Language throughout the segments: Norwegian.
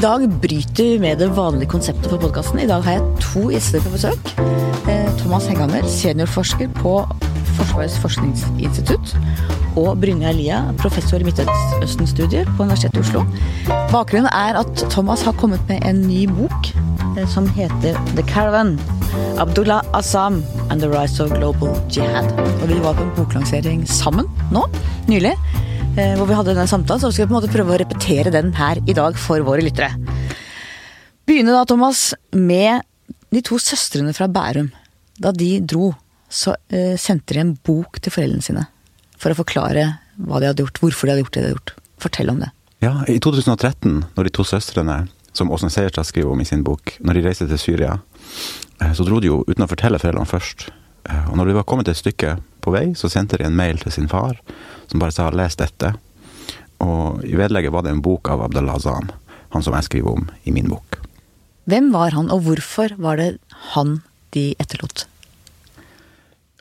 dag bryter vi med det vanlige konseptet for podkasten. I dag har jeg to gjester på besøk. Eh, Thomas Henghammer, seniorforsker på Forsvarets forskningsinstitutt. Og Brynja Lia, professor i Midtøsten-studier på Universitetet i Oslo. Bakgrunnen er at Thomas har kommet med en ny bok eh, som heter The Caravan. Abdullah Assam and the Rise of Global Jihad. Og vi var på en boklansering sammen nå, nylig. Eh, hvor vi hadde den samtalen, så skal vi på en måte prøve å repetere den her i dag for våre lyttere. Begynne da, Thomas, med de to søstrene fra Bærum. Da de dro, så eh, sendte de en bok til foreldrene sine for å forklare hva de hadde gjort, hvorfor de hadde gjort det de hadde gjort. Fortell om det. Ja, i 2013, når de to søstrene, som Åsne Seierstad skriver om i sin bok, når de reiste til Syria, eh, så dro de jo uten å fortelle foreldrene først. Og når de var kommet et stykke på vei, så sendte de en mail til sin far som bare sa 'les dette'. Og i vedlegget var det en bok av Abdallah Zan, han som jeg skriver om i min bok. Hvem var han, og hvorfor var det han de etterlot?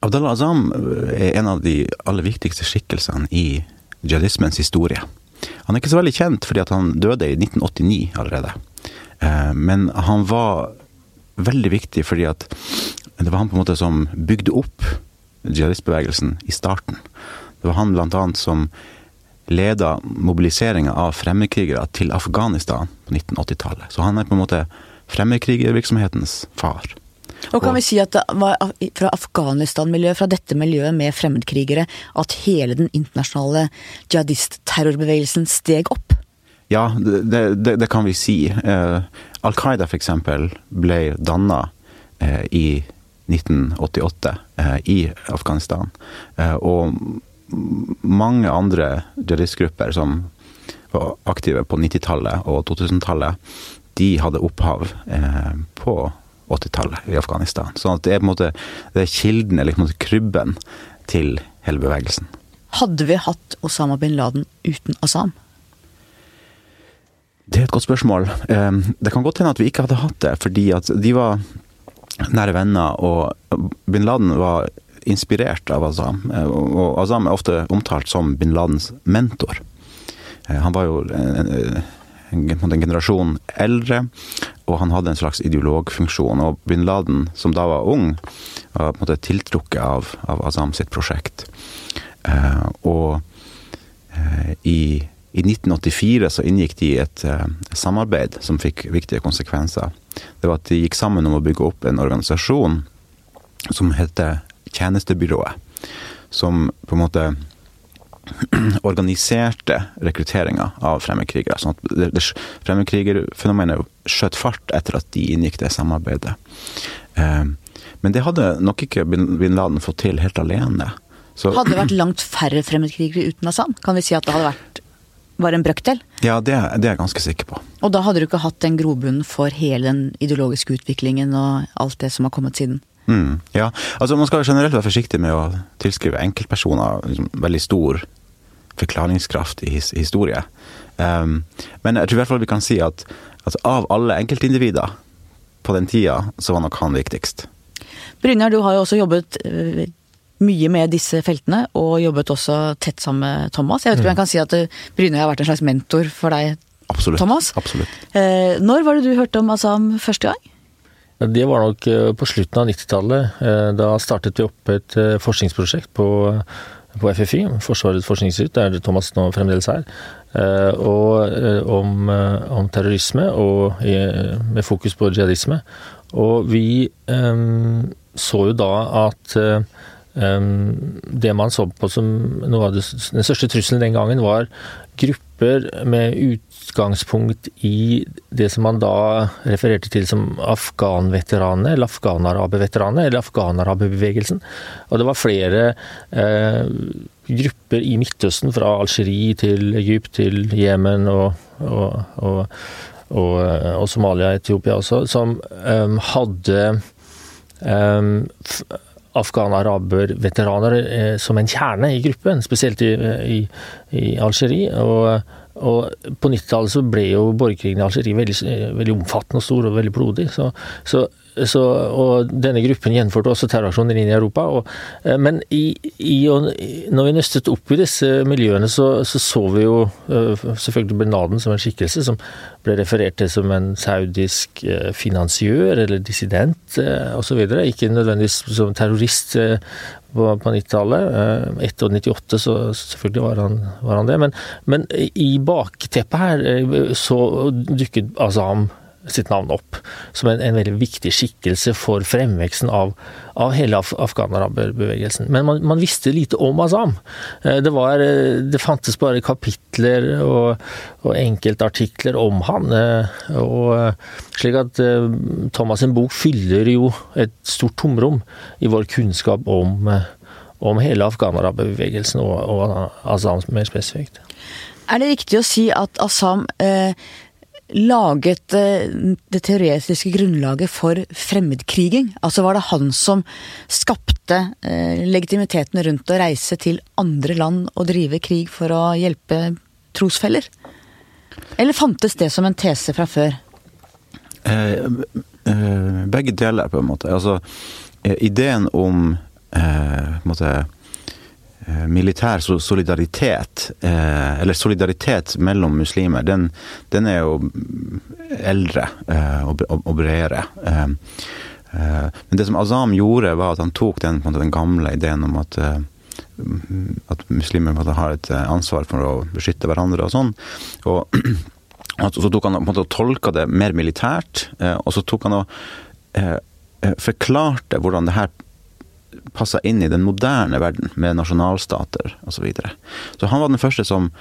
Abdallah Azam er en av de aller viktigste skikkelsene i jihadismens historie. Han er ikke så veldig kjent fordi han døde i 1989 allerede. Eh, men han var veldig viktig fordi det var han på en måte som bygde opp jihadistbevegelsen i starten. Det var han annet som leda mobiliseringa av fremmedkrigere til Afghanistan på 1980-tallet. Så han er på en måte fremmedkrigervirksomhetens far. Og kan vi si at det var fra Afghanistan-miljøet, fra dette miljøet med fremmedkrigere, at hele den internasjonale jihadist-terrorbevegelsen steg opp? Ja, det, det, det kan vi si. Eh, Al Qaida f.eks. ble danna eh, i 1988 eh, i Afghanistan. Eh, og mange andre jihadistgrupper som var aktive på 90-tallet og 2000-tallet, de hadde opphav eh, på 80-tallet i Afghanistan. Så det er på en måte det er kilden, eller på en måte krybben, til hele bevegelsen. Hadde vi hatt Osama bin Laden uten Assam? Det er et godt spørsmål. Det kan godt hende at vi ikke hadde hatt det, fordi at de var nære venner, og bin Laden var inspirert av Azam. Og Azam er ofte omtalt som bin Ladens mentor. Han var jo en, en, en generasjon eldre, og han hadde en slags ideologfunksjon. Og bin Laden, som da var ung, var på en måte tiltrukket av, av Azam sitt prosjekt. Og i i 1984 så inngikk de et samarbeid som fikk viktige konsekvenser. Det var at de gikk sammen om å bygge opp en organisasjon som heter Tjenestebyrået. Som på en måte organiserte rekrutteringa av fremmedkrigere. Sånn at fremmedkrigerfenomenet skjøt fart etter at de inngikk det samarbeidet. Uh, men det hadde nok ikke bin Laden fått til helt alene. Så, hadde det vært langt færre fremmedkrigere uten Assad? Kan vi si at det hadde vært bare en brøkdel? Ja, det, det, er jeg ganske sikker på. Og da hadde du ikke hatt den grobunnen for hele den ideologiske utviklingen og alt det som har kommet siden? Mm, ja, altså man skal generelt være forsiktig med å tilskrive enkeltpersoner liksom, veldig stor forklaringskraft i his, historie. Um, men jeg tror i hvert fall vi kan si at, altså, av alle enkeltindivider på den tida, så var nok han viktigst. Brynjar, du har jo også jobbet mye med disse feltene, og jobbet også tett sammen med Thomas. Jeg vet ikke om jeg kan si at Brynjar Brynøy har vært en slags mentor for deg, Absolutt. Thomas. Absolutt. Eh, når var det du hørte om Assam første gang? Det var nok eh, på slutten av 90-tallet. Da startet vi opp et forskningsprosjekt på, på FFI, Forsvarets forskningsinstitutt, der Thomas nå fremdeles er. Og om, om terrorisme, og med fokus på jihadisme. Og vi um, så jo da at um, det man så på som noe av den største trusselen den gangen, var grupper med utgangspunkt i det som man da refererte til som afghanveteranene, eller afghanarabeveteranene, eller afghanarabebevegelsen. Og det var flere eh, grupper i Midtøsten, fra Algerie til Egypt til Jemen og, og, og, og, Somalia og Etiopia også, som eh, hadde um, afghan-araber-veteraner eh, som en kjerne i gruppen, spesielt i, i, i Algerie. Og, og på 90-tallet så ble jo borgerkrigen i Algerie veldig, veldig, omfattende og stor og veldig blodig. Så, så så, og denne gruppen gjenførte også terroraksjoner inn i Europa. Og, eh, men i, i, når vi nøstet opp i disse miljøene, så så, så vi jo uh, selvfølgelig bin Laden som en skikkelse som ble referert til som en saudisk uh, finansiør eller dissident osv. Ikke nødvendigvis som terrorist på, på 90-tallet. Uh, etter 98 så selvfølgelig var han, var han det. Men, men, i bakteppet her så dukket Azam sitt navn opp som en, en veldig viktig skikkelse for fremveksten av, av hele af afghanerbevegelsen. Men man, man, visste lite om Azam. Eh, det, var, eh, det fantes bare kapitler og, og enkeltartikler om han. Eh, og slik at Thomas' sin bok fyller jo et stort tomrom i vår kunnskap om, om hele afghanerbevegelsen og, og Azam mer spesifikt. Er det riktig å si at Assam eh, laget eh, det teoretiske grunnlaget for fremmedkriging. Altså var det han som skapte eh, legitimiteten rundt å reise til andre land og drive krig for å hjelpe trosfeller? Eller fantes det som en tese fra før? Eh, begge deler, på en måte. Altså, ideen om eh, måte, Eh, militær solidaritet, eh, eller solidaritet mellom muslimer, den, den er jo eldre eh, og, bredere. Men det som Azam gjorde, var at han tok den, den gamle ideen om at, at muslimer måtte ha et ansvar for å beskytte hverandre og sånn. Og så tok han på en måte og tolka det mer militært, og så tok han og forklarte hvordan det her passa inn i den moderne verden, med nasjonalstater osv. Så, videre. så han var den første som,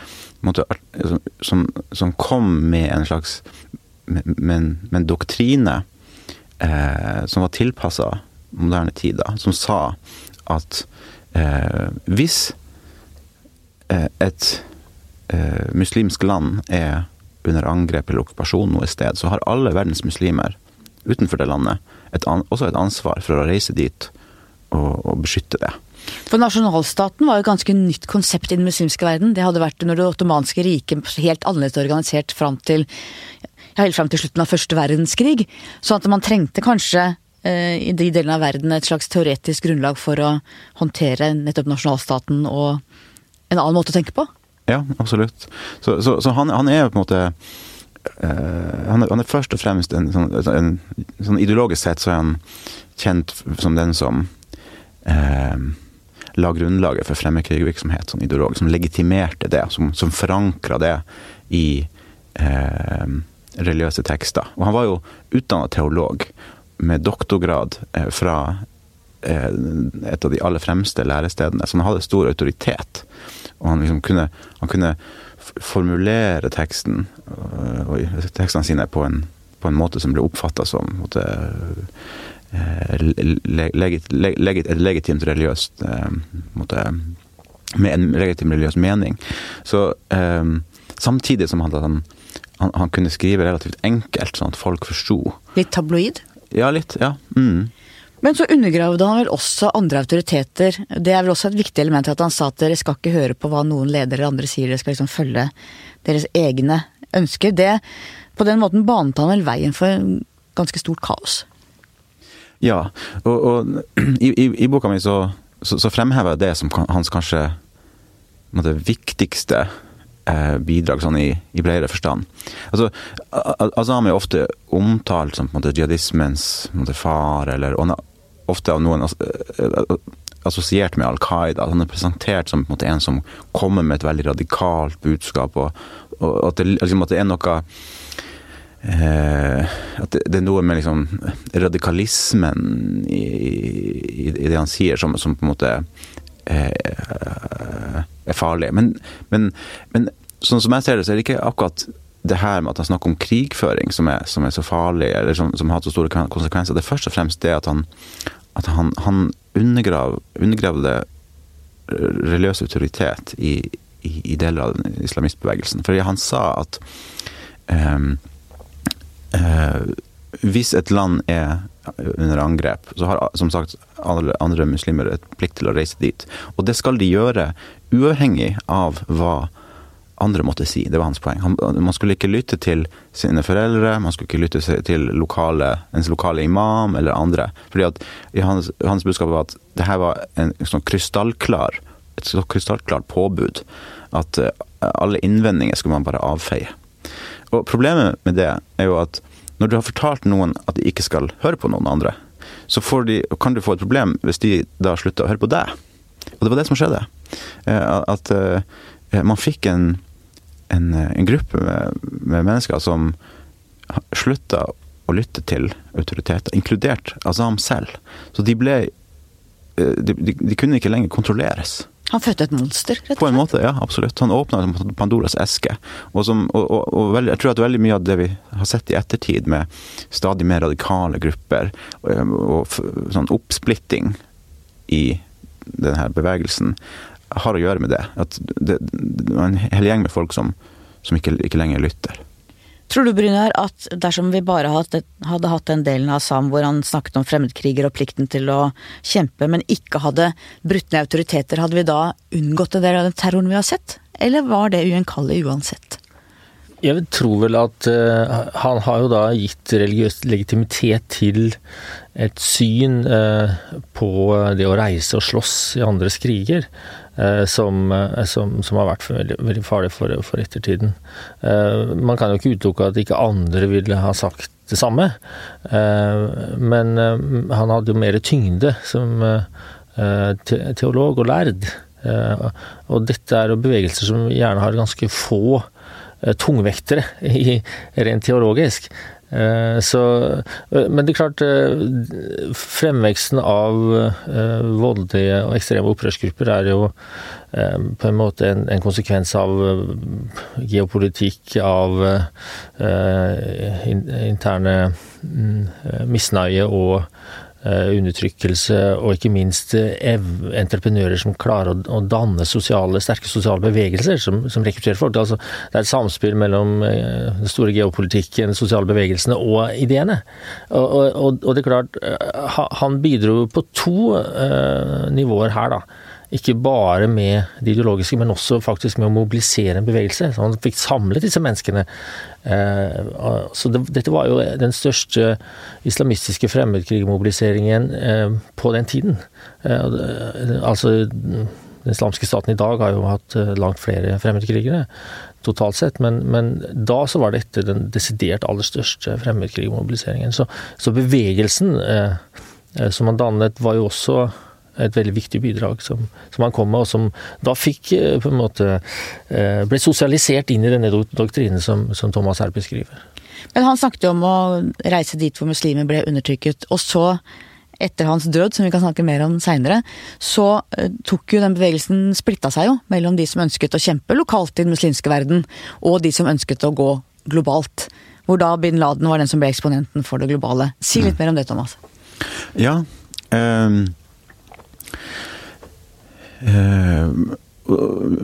måtte, som, som kom med en slags med, med en doktrine eh, som var tilpassa moderne tider, som sa at eh, hvis eh, et eh, muslimsk land er under angrep eller okkupasjon noe sted, så har alle verdens muslimer utenfor det landet et også et ansvar for å reise dit å, å beskytte det. For nasjonalstaten var jo et ganske nytt konsept i den muslimske verden. Det hadde vært under det ottomanske riket helt annerledes organisert fram til, ja, helt fram til slutten av første verdenskrig. Sånn at man trengte kanskje eh, i de delene av verden et slags teoretisk grunnlag for å håndtere nettopp nasjonalstaten og en annen måte å tenke på. Ja, absolutt. Så, så, så han, han, er på en måte uh, han, er, han, er, først og fremst en, sånn, en, sånn ideologisk sett så er han kjent som den som eh, la grunnlaget for fremmedkrigvirksomhet sånn ideologisk, som legitimerte det, som, som forankra det i eh, religiøse tekster. Og han var jo utdanna teolog med doktorgrad eh, fra eh, et av de aller fremste lærestedene, så han hadde stor autoritet. Og han liksom kunne, han kunne formulere teksten øh, og tekstene sine på en, på en måte som ble oppfatta som måtte, Eh, legit, legit, et legitimt religiøst eh, måte, Med en legitim religiøs mening. Så um, samtidig som han, han, han, han, kunne skrive relativt enkelt, sånn at folk forsto. Litt tabloid? Ja, litt. Ja. Mm. Men så undergravde han vel også andre autoriteter. Det er vel også et viktig element at han sa at dere skal ikke høre på hva noen ledere eller andre sier, dere skal liksom følge deres egne ønsker. Det, på den måten banet han vel veien for ganske stort kaos. Ja, og, og i, i, i, boka mi så, så, så, fremhever jeg det som hans kanskje måte, viktigste eh, bidrag sånn i, i bredere forstand. Altså, Azam er ofte omtalt som på en måte, jihadismens måte, far, eller ofte av noen eh, assosiert med Al Qaida. Han er presentert som en, måte, en som kommer med et veldig radikalt budskap, og, og at, det, liksom, at det er noe Eh, at det, det, er noe med liksom radikalismen i, i, i, det han sier, som, som på en måte eh, er farlig. Men, men, men, sånn som jeg ser det, så er det ikke akkurat det her med at han snakker om krigføring som er, som er så farlig, eller som, som, har så store konsekvenser. Det er først og fremst det at han, at han, han undergrav, undergravde religiøs autoritet i, i, i, deler av islamistbevegelsen. Fordi han sa at um, eh, hvis et land er under angrep, så har som sagt alle andre muslimer et plikt til å reise dit. Og det skal de gjøre uavhengig av hva andre måtte si. Det var hans poeng. Han, man skulle ikke lytte til sine foreldre, man skulle ikke lytte til lokale, ens lokale imam eller andre. Fordi at hans, hans budskap var at det her var en sånn krystallklar, et så krystallklart påbud. At uh, alle innvendinger skulle man bare avfeie. Og problemet med det er jo at når du har fortalt noen at de ikke skal høre på noen andre, så de, kan du få et problem hvis de da slutter å høre på deg. Og det var det som skjedde. Uh, at uh, man fikk en en, en gruppe med, med, mennesker som slutta å lytte til autoriteter, inkludert Azam selv. Så de ble eh, de, de, de, kunne ikke lenger kontrolleres. Han fødte et monster, rett og slett? På en måte, ja. Absolutt. Han åpna Pandoras eske. Og, som, og, og, og veldig, jeg tror at veldig mye av det vi har sett i ettertid, med stadig mer radikale grupper og, og sånn oppsplitting i denne bevegelsen, har å gjøre med det. At det, det var en hel gjeng med folk som, som ikke, ikke, lenger lytter. Tror du Brynjar, at dersom vi bare hadde, hatt den delen av Sam hvor han snakket om fremmedkriger og plikten til å kjempe, men ikke hadde brutt ned autoriteter, hadde vi da unngått en del av den terroren vi har sett? Eller var det ugjenkallelig uansett? Jeg tror vel at uh, han har jo da gitt religiøs legitimitet til et syn uh, på det å reise og slåss i andres kriger. Eh, som, eh, som, som, har vært veldig, veldig farlig for, for, ettertiden. Eh, man kan jo ikke utelukke at ikke andre ville ha sagt det samme, men han hadde jo mer tyngde som teolog og lærd. Og dette er jo bevegelser som gjerne har ganske få tungvektere rent teologisk. Eh, så, eh, men det er klart, eh, fremveksten av voldelige og ekstreme opprørsgrupper er jo på en måte en, en konsekvens av geopolitikk, av interne mm, misnøye og undertrykkelse og ikke minst eh, entreprenører som klarer å, danne sosiale, sterke sosiale bevegelser som, som rekrutterer folk. Altså, det er et samspill mellom eh, den store geopolitikken, sosiale bevegelsene og ideene. Og, og, og, det er klart, han bidro på to uh, nivåer her, da. Ikke bare med det ideologiske, men også faktisk med å mobilisere en bevegelse. Så han fikk samlet disse menneskene. Eh, så det, dette var jo den største islamistiske fremmedkrigmobiliseringen eh, på den tiden. Eh, altså den islamske staten i dag har jo hatt langt flere fremmedkrigere totalt sett, men, men, da så var dette den desidert aller største fremmedkrigmobiliseringen. Så, så bevegelsen som han dannet, var jo også et veldig viktig bidrag som, som, han kom med, og som da fikk eh, på en måte eh, ble sosialisert inn i denne doktrinen som, som Thomas her beskriver. Men han snakket jo om å reise dit hvor muslimer ble undertrykket, og så etter hans død, som vi kan snakke mer om seinere, så uh, tok jo den bevegelsen splitta seg jo mellom de som ønsket å kjempe lokalt i den muslimske verden, og de som ønsket å gå globalt. Hvor da bin Laden var den som ble eksponenten for det globale. Si litt mm. mer om det, Thomas. Ja, um Eh,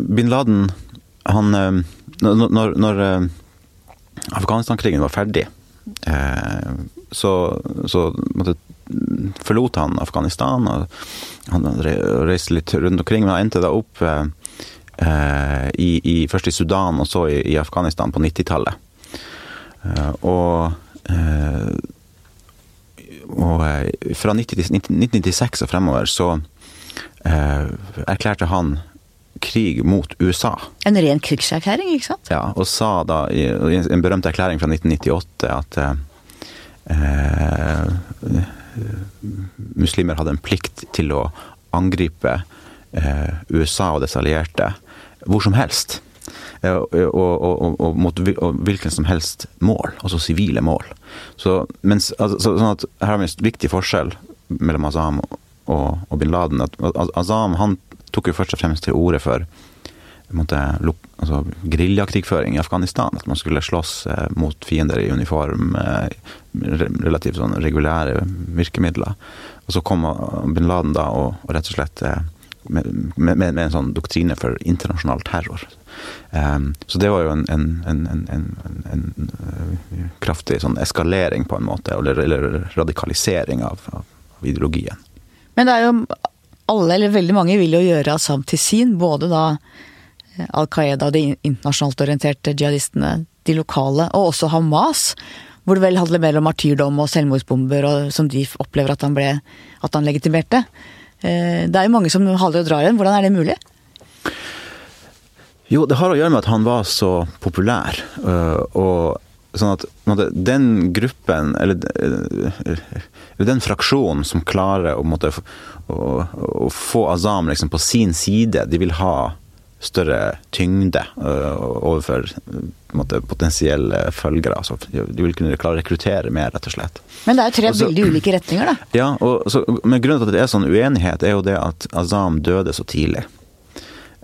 bin Laden, han eh, Når, når eh, Afghanistan-krigen var ferdig, så, så måtte, forlot han Afghanistan. og Han reiste litt rundt omkring, men han endte da opp i, i, først i Sudan og så i, i Afghanistan på 90-tallet. Og, og fra 1996 og fremover så eh, erklærte han krig mot USA. En ren krigserklæring, ikke sant? Ja, og sa da i en berømt erklæring fra 1998 at eh, muslimer hadde en plikt til å angripe eh, USA og dets allierte hvor som helst. Eh, og, og, og, og, mot hvilken som helst mål, altså sivile mål. Så, mens, altså, sånn at her har vi en viktig forskjell mellom Azam og, og, bin Laden. At Azam han tok jo først og fremst til orde for altså, geriljakrigføring i Afghanistan. At man skulle slåss eh, mot fiender i uniform, med relativt sånn regulære virkemidler. Og så kom bin Laden da og, og rett og slett eh, med, med, med, en sånn doktrine for internasjonal terror. Um, så det var jo en, en, en, en kraftig sånn eskalering, på en måte, eller, eller radikalisering av, av ideologien. Men det er jo alle, eller veldig mange, vil jo gjøre Assam til sin. Både da Al Qaida, de internasjonalt orienterte jihadistene, de lokale, og også Hamas. Hvor det vel handler mer om martyrdom og selvmordsbomber, og, som de opplever at han, ble, at han legitimerte. Det er jo mange som haler og drar igjen. Hvordan er det mulig? Jo, det har å gjøre med at han var så populær. Og sånn at den gruppen, eller, eller den fraksjonen som klarer å, måtte, å, å få Azam liksom på sin side, de vil ha større tyngde overfor måtte, potensielle følgere. Altså, de vil kunne klare å rekruttere mer, rett og slett. Men det er jo tre Også, veldig ulike retninger, da. Ja, og så, men grunnen til at det er sånn uenighet, er jo det at Azam døde så tidlig.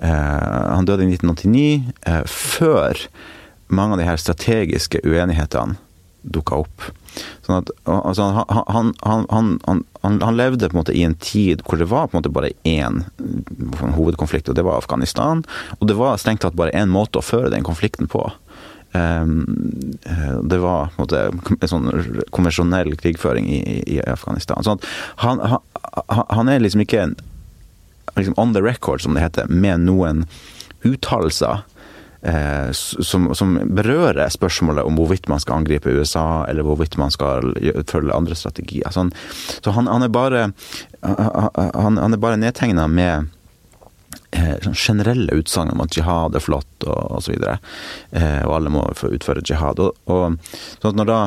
Uh, han døde i 1989, uh, før mange av de her strategiske uenighetene dukka opp. Sånn at, altså, han, han, han, han, levde på en måte i en tid hvor det var på en måte bare én hovedkonflikt, og det var Afghanistan. Og det var strengt tatt bare én måte å føre den konflikten på. Um, det var på en måte en sånn konvensjonell krigføring i, i Afghanistan. Sånn han, han, er liksom ikke liksom on the record, som det heter, med noen uttalelser eh, som, som, berører spørsmålet om hvorvidt man skal angripe USA, eller hvorvidt man skal følge andre strategier. Så han, så han, han er bare, han, han er bare nedtegna med eh, sånn generelle utsagn om at jihad er flott og osv. Og, eh, og alle må få utføre jihad. Og, og, at når da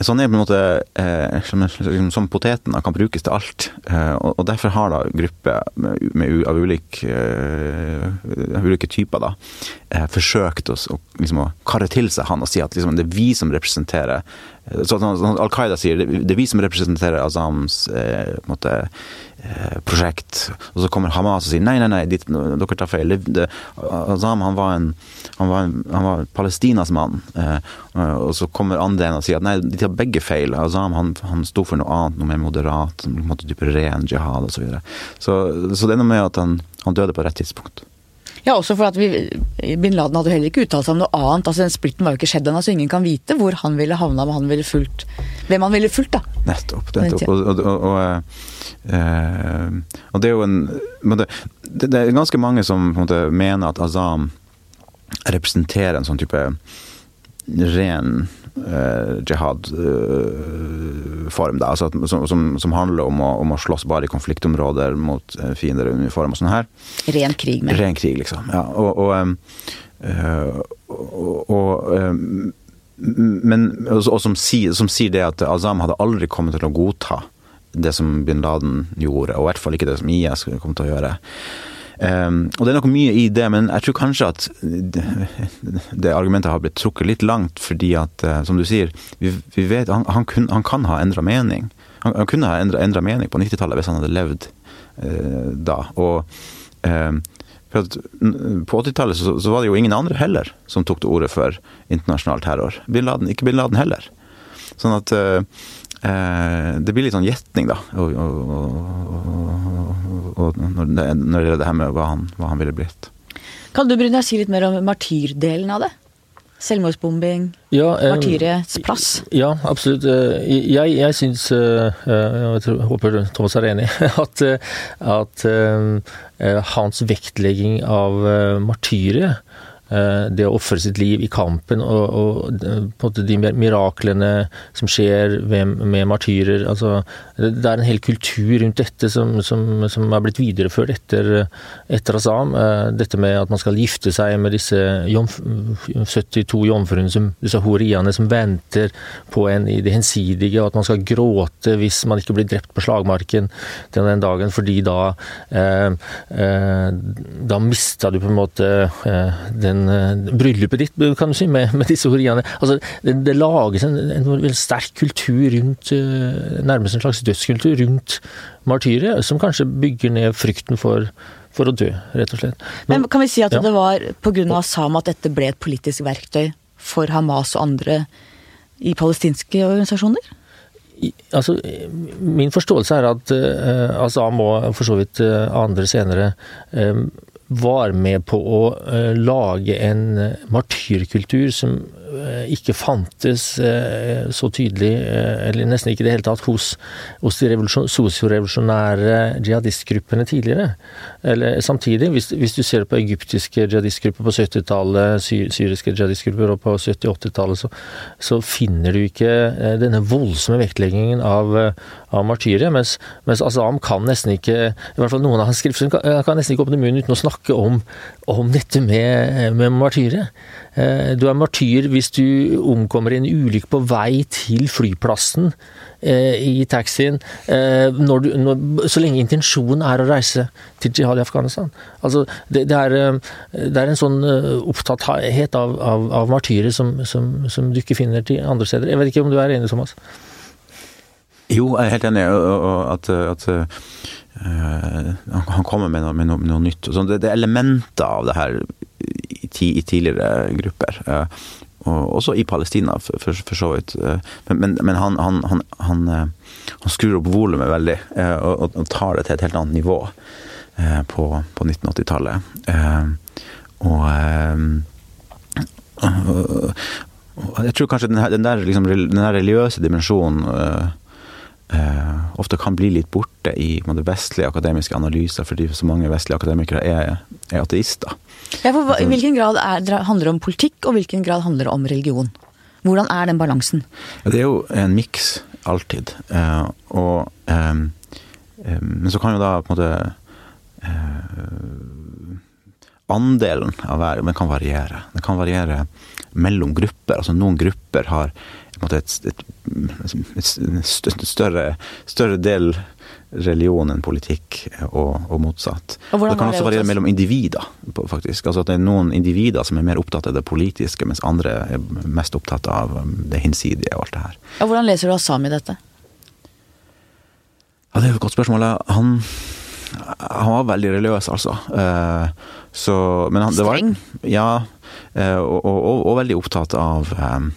Sånn er på en måte eh, som, som, som poteten kan brukes til alt. Eh, og, og, derfor har da grupper av eh, ulike typer da, eh, forsøkt å, liksom, å karre til seg han og si at liksom, det er vi som representerer eh, så, Al Qaida sier det, det er vi som representerer Azams eh, måte, prosjekt. Og så kommer Hamas og sier nei, nei, nei, dit, dere tar feil. Azam han var, en, han var, en, han var Palestinas mann. Eh, og så kommer andre og sier at nei, de tar begge feil. Azam han, han sto for noe annet, noe mer moderat, en måte type ren jihad osv. Så, videre. så Så det er noe med at han, han døde på rett tidspunkt. Ja, også for at vi, bin Laden hadde heller ikke uttalt seg om noe annet. altså Den splitten var jo ikke skjedd ennå, så ingen kan vite hvor han ville havna, han ville fulgt, hvem han ville fulgt. da. Nettopp. nettopp. Og, og, og, eh, og det er jo en det, det, er ganske mange som måte, mener at Azam representerer en sånn type ren jihad-form, uh, altså som, som, som, handler om å, om å, slåss bare i konfliktområder mot uh, fiender i uniform og sånn her. Ren krig, med. Ren krig, liksom. Ja. Og, og, og um, men, og, som, sier, som sier det at Azam hadde aldri kommet til å godta det som bin Laden gjorde, og i hvert fall ikke det som IS kom til å gjøre. Um, og det er nok mye i det, men jeg tror kanskje at det, argumentet har blitt trukket litt langt, fordi at, uh, som du sier, vi, vi vet han, han, kun, han, kan ha endra mening. Han, han, kunne ha endra mening på 90-tallet hvis han hadde levd uh, da. Og uh, på 80-tallet så, så, var det jo ingen andre heller som tok til orde for internasjonal terror. Bin Laden, ikke bin Laden heller. Sånn at Eh, det blir litt sånn gjetning, da. Og, og, og, og når, det, når, det, er det her med hva han, hva han ville blitt. Kan du Brynjar, si litt mer om martyrdelen av det? Selvmordsbombing, ja, eh, martyrets plass? Ja, absolutt. Eh, jeg, jeg syns, eh, jeg håper Thomas er enig, at, at hans vektlegging av martyret Eh, det å ofre sitt liv i kampen og, og de miraklene som skjer med martyrer. Altså, det er en hel kultur rundt dette som, som, som er blitt videreført etter, etter Azam. Eh, dette med at man skal gifte seg med disse jomf 72 jomfruene, som, disse horiaene som venter på en i det hensidige, og at man skal gråte hvis man ikke blir drept på slagmarken den, den dagen, fordi da eh, eh, Da mista du på en måte eh, den Eh, bryllupet ditt, kan du si, med, med disse horiaene. Altså, det, det lages en, en, veldig sterk kultur rundt, eh, nærmest en slags dødskultur rundt martyret, som kanskje bygger ned frykten for, for å dø, rett og slett. Men, Men kan vi si at ja. det var pga. Sam at dette ble et politisk verktøy for Hamas og andre i palestinske organisasjoner? altså, min forståelse er at uh, Azam og for så vidt uh, andre senere um, var med på å uh, lage en martyrkultur som ikke fantes så tydelig, eller nesten ikke i det hele tatt, hos, hos de sosiorevolusjonære jihadistgruppene tidligere. Eller samtidig, hvis, hvis, du ser på egyptiske jihadistgrupper på 70-tallet, sy syriske jihadistgrupper på 70-80-tallet, så, så, finner du ikke denne voldsomme vektleggingen av, av martyrer. Mens, mens Azam kan nesten ikke, i hvert fall noen av hans skrifter, kan, kan nesten ikke åpne munnen uten å snakke om, om dette med, med martyret. Eh, du er martyr hvis du omkommer i en ulykke på vei til flyplassen eh, i taxien, eh, når du, når, så lenge intensjonen er å reise til jihad i Afghanistan. Altså, det, det, er, det er, en sånn opptatthet av, av, av martyret som, som, som, du ikke finner til andre steder. Jeg vet ikke om du er enig, Thomas? Jo, jeg er helt enig. at, at Uh, han kommer med noe, med noe, med noe nytt. Så det, det, er elementer av det her i, i tidligere grupper. Uh, og også i Palestina, for, for, for så vidt. Uh, men, men han, han, han, han, skrur opp volumet veldig, og, og, tar det til et helt annet nivå på, på 1980-tallet. og jeg tror kanskje den, her, den der, liksom, den der religiøse dimensjonen eh, ofte kan bli litt borte i måte, vestlige akademiske analyser, fordi så mange vestlige akademikere er, er ateister. Ja, for I hvilken grad er, handler det om politikk, og hvilken grad handler det om religion? Hvordan er den balansen? Ja, det er jo en miks, alltid. Eh, og, eh, men så kan jo da på en måte eh, Andelen av hver den kan variere. Den kan variere mellom grupper. Altså Noen grupper har et, et, et større, større, del religion enn politikk, og, og motsatt. Og det kan også variere mellom individer, faktisk. Altså at det er noen individer som er mer opptatt av det politiske, mens andre er mest opptatt av um, det hinsidige og alt det her. Og hvordan leser du Assam i dette? Ja, Det er jo et godt spørsmål. Han, han var veldig religiøs, altså. Eh, så, men han, Streng? Var, ja, eh, og, og, og, veldig opptatt av um,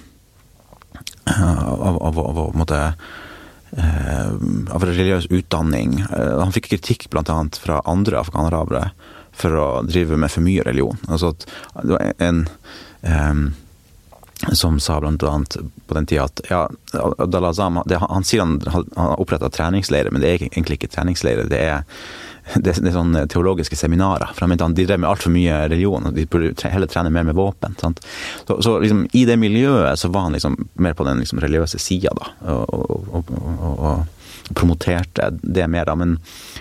av, av, av, måte, eh, av religiøs utdanning. Eh, han fikk kritikk bl.a. fra andre afghanarabere for å drive med for mye religion. Altså at det var en um, som sa bl.a. på den tida at ja, Dalazam Han sier han har oppretta treningsleirer, men det er egentlig ikke treningsleirer. Det er det, det sånne teologiske seminarer. For han mente de drev med altfor mye religion, og de burde heller trene mer med våpen. Så, så liksom, i det miljøet så var han liksom mer på den liksom, religiøse sida, da. Og, og, og, og, promoterte det mer, da. Men,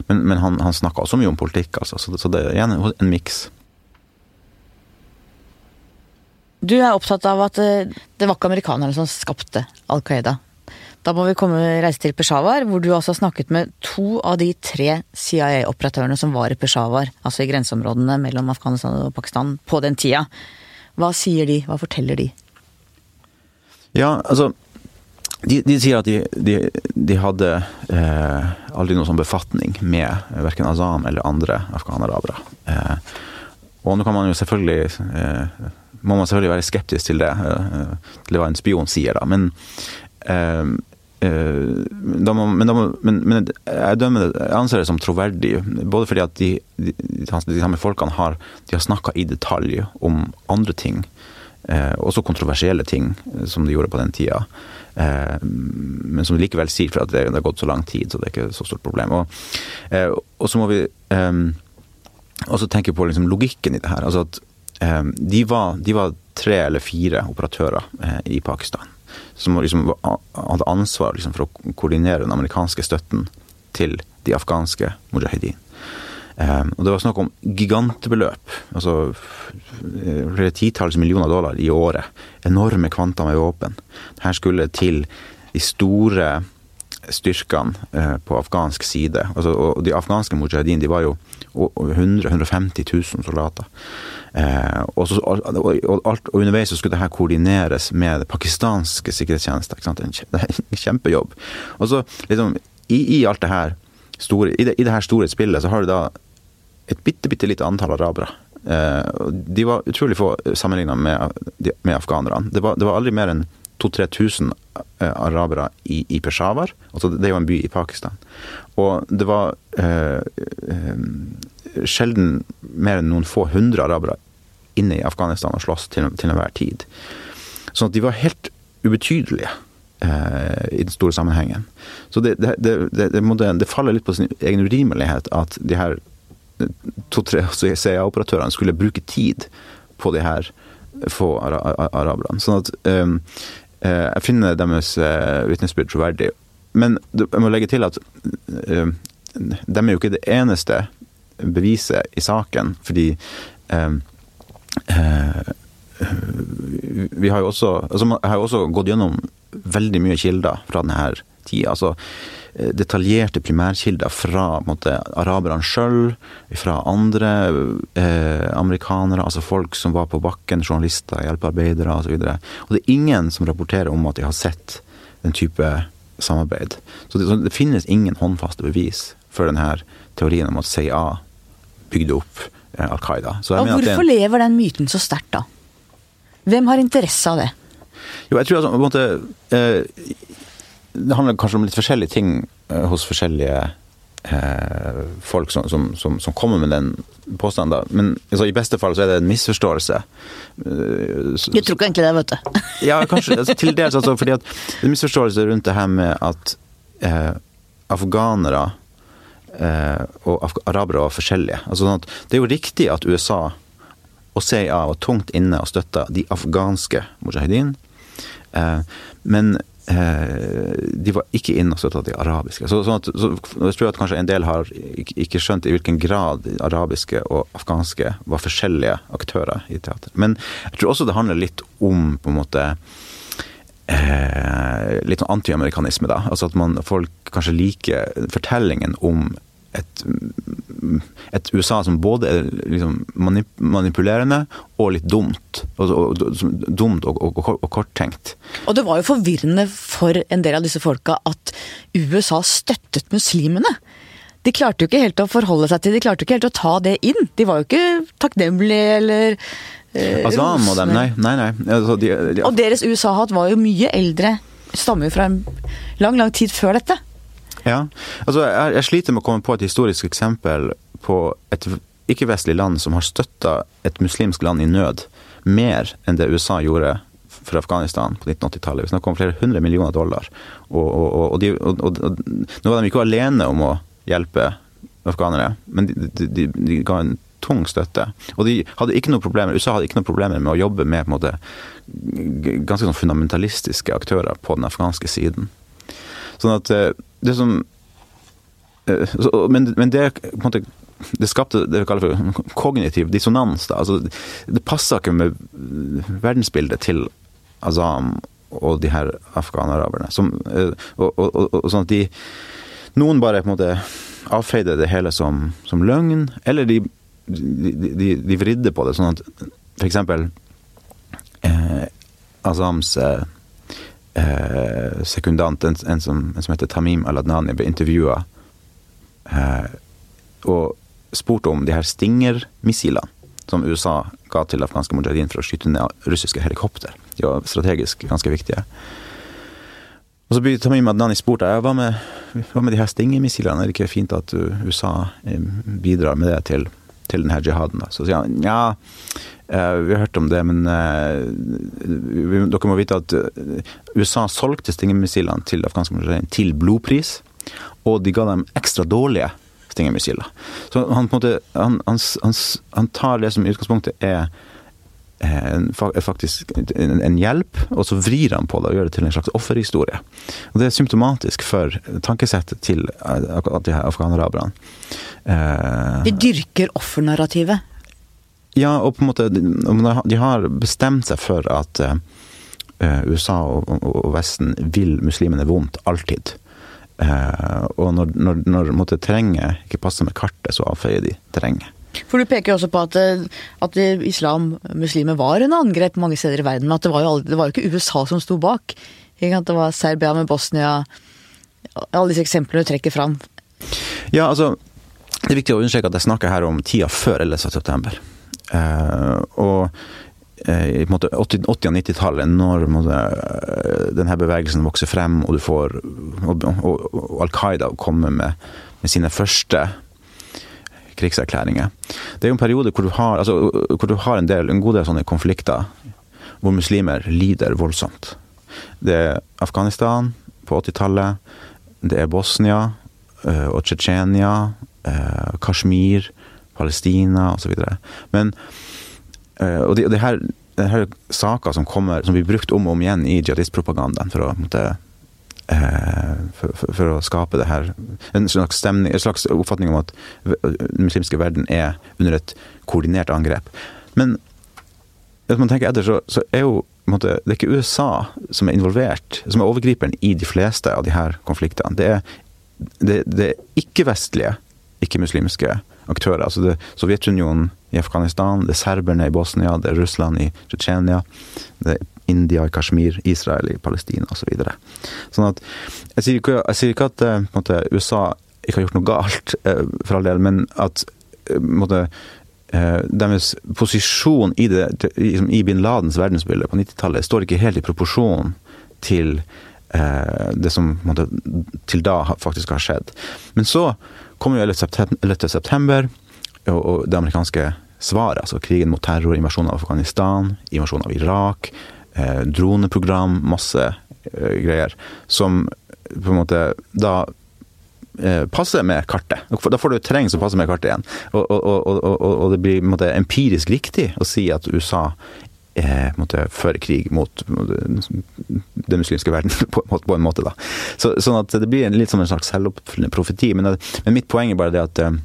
men, men han, han snakka også mye om politikk, altså. Så, så det er igjen en, en miks. Du er opptatt av at eh, det var ikke amerikanerne som skapte Al Qaida. Da må vi komme, reise til Peshawar, hvor du har snakket med to av de tre CIA-operatørene som var i Peshawar, altså i grenseområdene mellom Afghanistan og Pakistan, på den tida. Hva sier de, hva forteller de? Ja, altså de, de sier at de, de, de hadde eh, aldri noen sånn befatning med verken Azam eller andre afghanarabere. Eh, og nå kan man jo selvfølgelig eh, må man selvfølgelig være skeptisk til det, eh, til hva en spion sier, da. Men eh, Eh, må, men, må, men, men, jeg dømmer det, jeg anser det som troverdig. Både fordi at de, de, de samme folkene har, de har snakka i detalj om andre ting. Eh, også kontroversielle ting, eh, som de gjorde på den tida. Eh, men som de likevel sier, for at det, det, har gått så lang tid, så det er ikke så stort problem. Og, eh, så må vi eh, også tenke på liksom, logikken i det her. Altså at de var, de, var, tre eller fire operatører i Pakistan som liksom hadde ansvar liksom for å koordinere den amerikanske støtten til de afghanske mujahedin. Um, og Det var snakk om gigantbeløp, altså flere titalls millioner dollar i året. Enorme kvanta med våpen. Her skulle til de store styrkene uh, på afghansk side. Altså, og De afghanske mujahedin de var jo 100 150 000 soldater. Eh, og, så, og, alt, og, underveis så skulle det her koordineres med pakistanske sikkerhetstjenester. Det er en kjempejobb. Og så liksom, i, i, alt det her store, i det, i det her store spillet så har du da et bitte, bitte lite antall arabere. Eh, de var utrolig få sammenligna med, med afghanerne. Det var, det var aldri mer enn 2000-3000 eh, arabere i, i, Peshawar. Altså det er jo en by i Pakistan. Og det var eh, eh, sjelden mer enn noen få hundre arabere inne i Afghanistan og slåss til, til enhver tid. Sånn at de var helt ubetydelige eh, i den store sammenhengen. Så det, det, det, det, faller litt på sin egen urimelighet at de her to-tre CIA-operatørene skulle bruke tid på de her få araberne. Sånn at jeg finner deres uh, vitnesbyrd troverdig. Men jeg må legge til at uh, de er jo ikke det eneste beviset i saken, fordi vi har jo også altså har jo også gått gjennom veldig mye kilder fra denne tida. Altså eh, detaljerte primærkilder fra måte, araberne sjøl, fra andre eh, amerikanere, altså folk som var på bakken, journalister, hjelpearbeidere osv. Og, så og det er ingen som rapporterer om at de har sett den type samarbeid. Så det, så det finnes ingen håndfaste bevis for denne teorien om at CIA bygde opp eh, Al Qaida. Og hvorfor en... lever den myten så sterkt, da? Hvem har interesse av det? Jo, jeg tror altså, på en måte eh, Det handler kanskje om litt forskjellige ting eh, hos forskjellige eh, folk som, som, som, som, kommer med den påstanden. Men altså, i beste fall så er det en misforståelse. Jeg tror ikke egentlig det, vet du. ja, kanskje. Altså, til dels altså, fordi at det er misforståelse rundt det her med at eh, afghanere eh, og arabere var forskjellige. Altså, sånn det er jo riktig at USA og CIA var tungt inne og støtta de afghanske mujahedin. Eh, men eh, de var ikke inne og støtta de arabiske. Så, sånn at, så, jeg tror at kanskje en del har ikke skjønt i hvilken grad arabiske og afghanske var forskjellige aktører i teater. Men jeg tror også det handler litt om på en måte eh, litt sånn antiamerikanisme, da. Altså at man, folk kanskje liker fortellingen om et, et, USA som både er liksom manipulerende og litt dumt. Og, og, dumt og, og, korttenkt. Og det var jo forvirrende for en del av disse folka at USA støttet muslimene. De klarte jo ikke helt å forholde seg til De klarte jo ikke helt å ta det inn. De var jo ikke takknemlige eller eh, Azam og dem, nei. nei, nei. Altså, de, de, og deres USA-hat var jo mye eldre. Stammer jo fra en lang, lang tid før dette. Ja, altså jeg, jeg, sliter med å komme på et historisk eksempel på et ikke-vestlig land som har støtta et muslimsk land i nød mer enn det USA gjorde for Afghanistan på 1980-tallet. Vi snakker om flere hundre millioner dollar. Og, og, og, de, og, nå var de ikke alene om å hjelpe afghanere, men de, de, de, ga en tung støtte. Og de hadde ikke noe problemer, USA hadde ikke noe problemer med å jobbe med på en måte, ganske sånn fundamentalistiske aktører på den afghanske siden. Sånn at eh, det som eh, men, men det på en måte det skapte det vi kaller for kognitiv dissonans. Da. Altså, det passa ikke med verdensbildet til Azam og de her afghanaraberne. Som, og, og, og, og, sånn at de Noen bare på en måte avfeide det hele som, som løgn, eller de, de, de, de, vridde på det sånn at for eksempel eh, Azams eh, eh, sekundant, en, en, som, en, som, heter Tamim Al-Adnani, ble intervjua eh, og spurt om de her Stinger-missilene som USA ga til afghanske mujahedin for å skyte ned russiske helikopter. De var strategisk ganske viktige. Og så blir Tamim Adnani spurt ja, hva, med, hva med de her Stinger-missilene, er det ikke fint at USA eh, bidrar med det til, til denne jihaden? Så sier han ja, Eh, vi har hørt om det, men eh, dere må vite at eh, USA solgte Stinger-missilene til afghanske militære til blodpris, og de ga dem ekstra dårlige Stinger-missiler. Så han, på en måte, han, han, han, tar det som i utgangspunktet er en, faktisk en, en, hjelp, og så vrir han på det og gjør det til en slags offerhistorie. Og Det er symptomatisk for tankesettet til de her afghaneraraberne. De dyrker offernarrativet? Ja, og på en måte De har bestemt seg for at uh, USA og, Vesten vil muslimene vondt, alltid. Uh, og når, når, når terrenget ikke passer med kartet, så avfeier de terrenget. For Du peker jo også på at, at islam, muslimer, var en angrep mange steder i verden. Men at det var jo, aldri, det var jo ikke USA som sto bak. Det var Serbia med Bosnia Alle disse eksemplene du trekker fram. Ja, altså Det er viktig å understreke at jeg snakker her om tida før 11. Uh, og uh, i 80- og 90-tallet, når uh, denne bevegelsen vokser frem, og får og, og, og Al Qaida kommer med, med, sine første krigserklæringer Det er jo en periode hvor du har, altså, hvor du har en, del, en god del sånne konflikter. hvor muslimer lider voldsomt. Det er Afghanistan på 80-tallet, det er Bosnia eh, og Tsjetsjenia, eh, Kashmir, Palestina osv. Men og det, det her det her saker som kommer, som blir brukt om og om igjen i jihadistpropagandaen for måtte, for, for, for, å skape det her en slags, stemning, en slags oppfatning om at den muslimske verden er under et koordinert angrep. Men hvis man tenker etter, så, så er jo måte, det er ikke USA som er involvert, som er overgriperen i de fleste av de her konfliktene. Det er, det, det ikke-vestlige, ikke-muslimske aktører. Altså det Sovjetunionen i Afghanistan, det er serberne i Bosnia, det er Russland i Tsjetsjenia, det er India i Kashmir, Israel i Palestina osv. Så videre. sånn at jeg sier, ikke, jeg sier ikke at eh, måte, USA ikke har gjort noe galt, eh, for all del, men at eh, måte, deres posisjon i, det, liksom, i bin Ladens verdensbilde på 90-tallet står ikke helt i proporsjon til det som måte, til da faktisk har skjedd. Men så kommer jo 11. september, og, det amerikanske svaret, altså krigen mot terror, invasjonen av Afghanistan, invasjonen av Irak, eh, droneprogram, masse eh, greier, som på en måte da eh, passer med kartet. Da får du et terreng som passer med kartet igjen. Og, og, og, og det blir måte, empirisk riktig å si at USA eh, måtte føre krig mot, den muslimske verden, på, på, en måte. da. Så, sånn at det blir en, litt som en slags selvoppfyllende profeti. Men, men, mitt poeng er bare det at eh,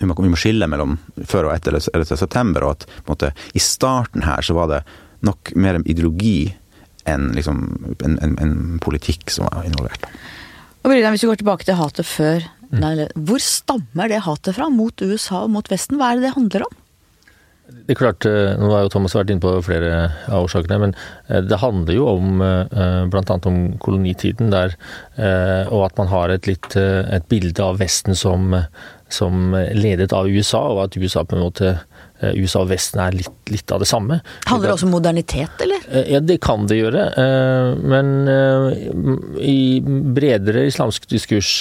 vi må, vi må, skille mellom før og etter 11. september, og at måte, i starten her så var det nok mer en ideologi enn liksom, en, en, en, politikk som var involvert. Og Brian, Hvis vi går tilbake til hatet før mm. Hvor stammer det hatet fra mot USA og mot Vesten? Hva er det det handler om? Det er klart, eh, Nå har jo Thomas vært inne på flere av årsakene, men eh, det handler jo om eh, bl.a. om kolonitiden der, og at man har et, litt, et bilde av Vesten som, som ledet av USA, og at USA på en måte USA og Vesten er litt, litt, av det samme. Handler det også om modernitet, eller? Ja, det kan det gjøre. Men i bredere islamsk diskurs,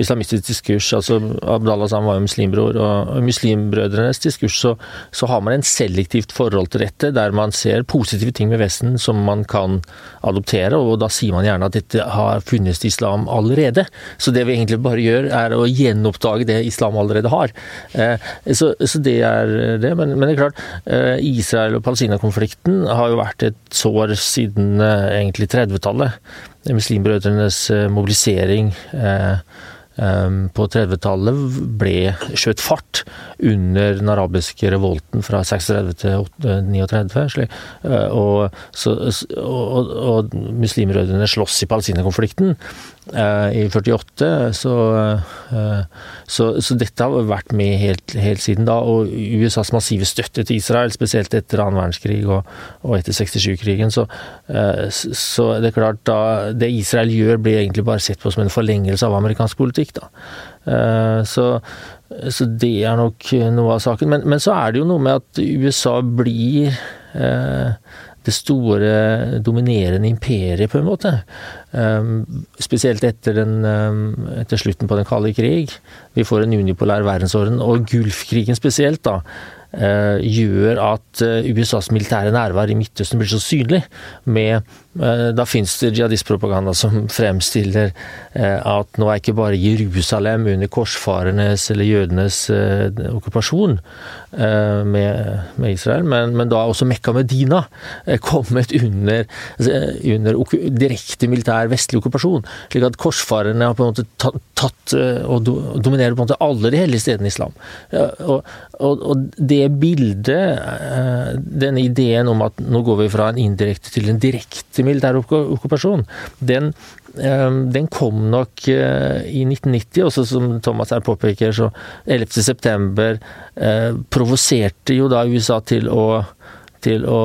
islamistisk diskurs, altså Abdallah Sam var jo muslimbror, og muslimbrødrenes diskurs, så, så, har man en selektivt forhold til dette, der man ser positive ting med Vesten som man kan adoptere, og da sier man gjerne at dette har funnes i islam allerede. Så det vi egentlig bare gjør, er å gjenoppdage det islam allerede har. Så, så det er det. Men, men, det er klart, eh, Israel- og Palestina-konflikten har jo vært et sår siden eh, egentlig 30-tallet. Muslimbrødrenes eh, mobilisering på 30-tallet ble skjøt fart under den arabiske revolten fra 36 til 39. Og, så, og, og muslimrødrene slåss i Palestina-konflikten. Eh, i 48. Så, eh, så, så, dette har vært med helt, helt, siden da. Og USAs massive støtte til Israel, spesielt etter annen verdenskrig og, og etter 67-krigen. Så, eh, så, det er klart da, Det Israel gjør, blir egentlig bare sett på som en forlengelse av amerikansk politikk. Da. Så, så det er nok noe av saken. Men, men, så er det jo noe med at USA blir det store, dominerende imperiet, på en måte. Um, spesielt etter, den, etter, slutten på den kalde krig. Vi får en unipolær verdensorden, og Gulfkrigen spesielt, da. Gjør at USAs militære nærvær i Midtøsten blir så synlig. Med, da fins det jihadistpropaganda som fremstiller at nå er ikke bare Jerusalem under korsfarernes eller jødenes okkupasjon, Eh, med, med Israel, men, men, da også Mekka Medina eh, kommet under, under direkte militær vestlig okkupasjon. Slik at korsfarerne har på en måte tatt, tatt eh, og dominerer på en måte alle de hellige stedene i islam. Og, og, og, det bildet, denne ideen om at nå går vi fra en indirekte til en direkte militær okkupasjon, den Ehm, den kom nok eh, i 1990, også som Thomas her påpeker, så 11.9 eh, provoserte jo da USA til å til å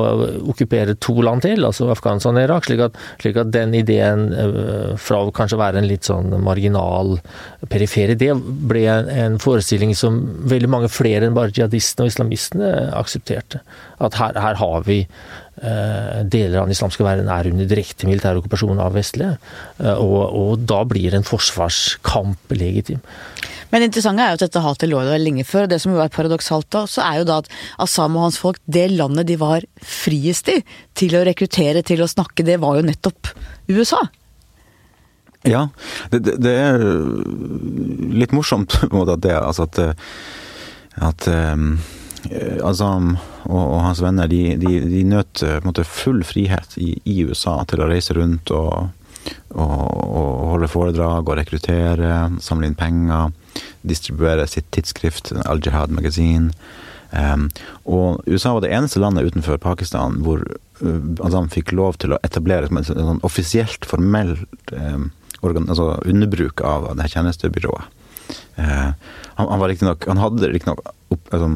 okkupere to land til, altså Afghanistan og Irak. Slik at, slik at den ideen, eh, fra å kanskje være en litt sånn marginal, perifer idé, ble en forestilling som veldig mange flere enn bare jihadistene og islamistene aksepterte. At her, her har vi Eh, deler av den islamske verden er under direkte militær okkupasjon av vestlige. Eh, og, og, da blir en forsvarskamp legitim. Men det interessante er jo at dette hatet lå der lenge før. og Det som jo er paradoksalt da, så er jo da at Assam og hans folk, det landet de var friest i til å rekruttere, til å snakke, det var jo nettopp USA. Ja, det, det, det er litt morsomt på en måte at det altså at, at um, Azam og, og, hans venner de, de, de nøt måte, full frihet i, i, USA til å reise rundt og, og, og holde foredrag og rekruttere, samle inn penger, distribuere sitt tidsskrift, Al-Jihad Magazine. Um, og USA var det eneste landet utenfor Pakistan hvor uh, Azam fikk lov til å etablere en sånn offisielt, formelt um, altså underbruk av det her tjenestebyrået. Uh, han, han, var nok, han hadde riktignok altså,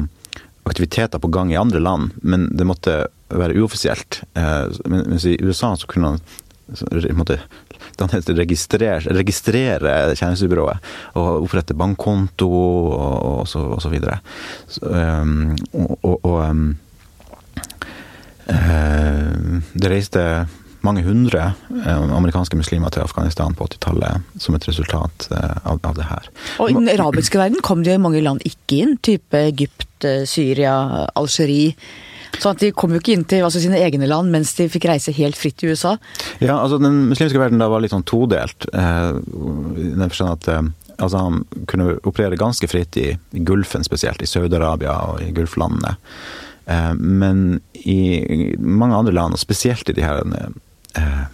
aktiviteter på gang i andre land, men det måtte være uoffisielt. Eh, mens i USA så kunne han måtte, registrere, registrere tjenestebyrået og opprette bankkonto og, og, så, og så videre. Så, um, og, og um, uh, det reiste mange hundre eh, amerikanske muslimer til Afghanistan på 80-tallet som et resultat eh, av, av, det her. Og i den arabiske verden kom det jo mange land ikke inn, type Egypt, eh, Syria, Algerie. Så at de kom jo ikke inn til altså, sine egne land mens de fikk reise helt fritt i USA. Ja, altså Den muslimske verden da var litt sånn todelt. Eh, i den forstand at eh, altså, han kunne operere ganske fritt i, i Gulfen, spesielt i Saudi-Arabia og i Gulflandene. Eh, men i mange andre land, og spesielt i de her eh,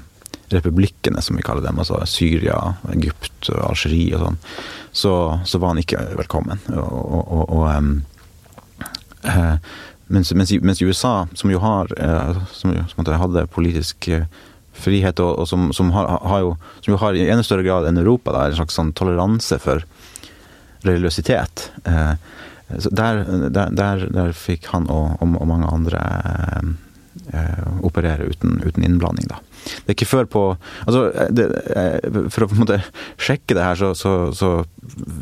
republikkene, som vi kaller dem, altså Syria, Egypt, Algerie og sånn, så, så, var han ikke velkommen. Og, og, og eh, mens, mens, mens, USA, som jo har eh, som, som hadde politisk eh, frihet, og, og som, som, har, har jo, som, jo, har, i enda større grad enn Europa da, en slags sånn toleranse for religiøsitet. Eh, der, der, der, der, fikk han og, og mange andre eh, operere uten, uten innblanding, da. Det er ikke før på altså, det, eh, For å på en måte sjekke det her, så, så, så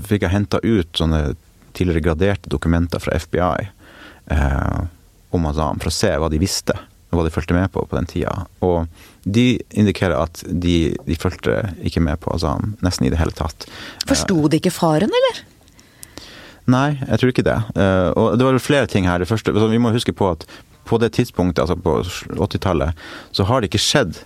fikk jeg henta ut sånne tidligere graderte dokumenter fra FBI eh, om Azam, for å se hva de visste, og hva de fulgte med på på den tida. Og de indikerer at de, de fulgte ikke med på Azam nesten i det hele tatt. Forsto de ikke faren, eller? Nei, jeg tror ikke det. Eh, og det var flere ting her. Det første, altså, vi må huske på at på det tidspunktet, altså på 80-tallet, så har det ikke skjedd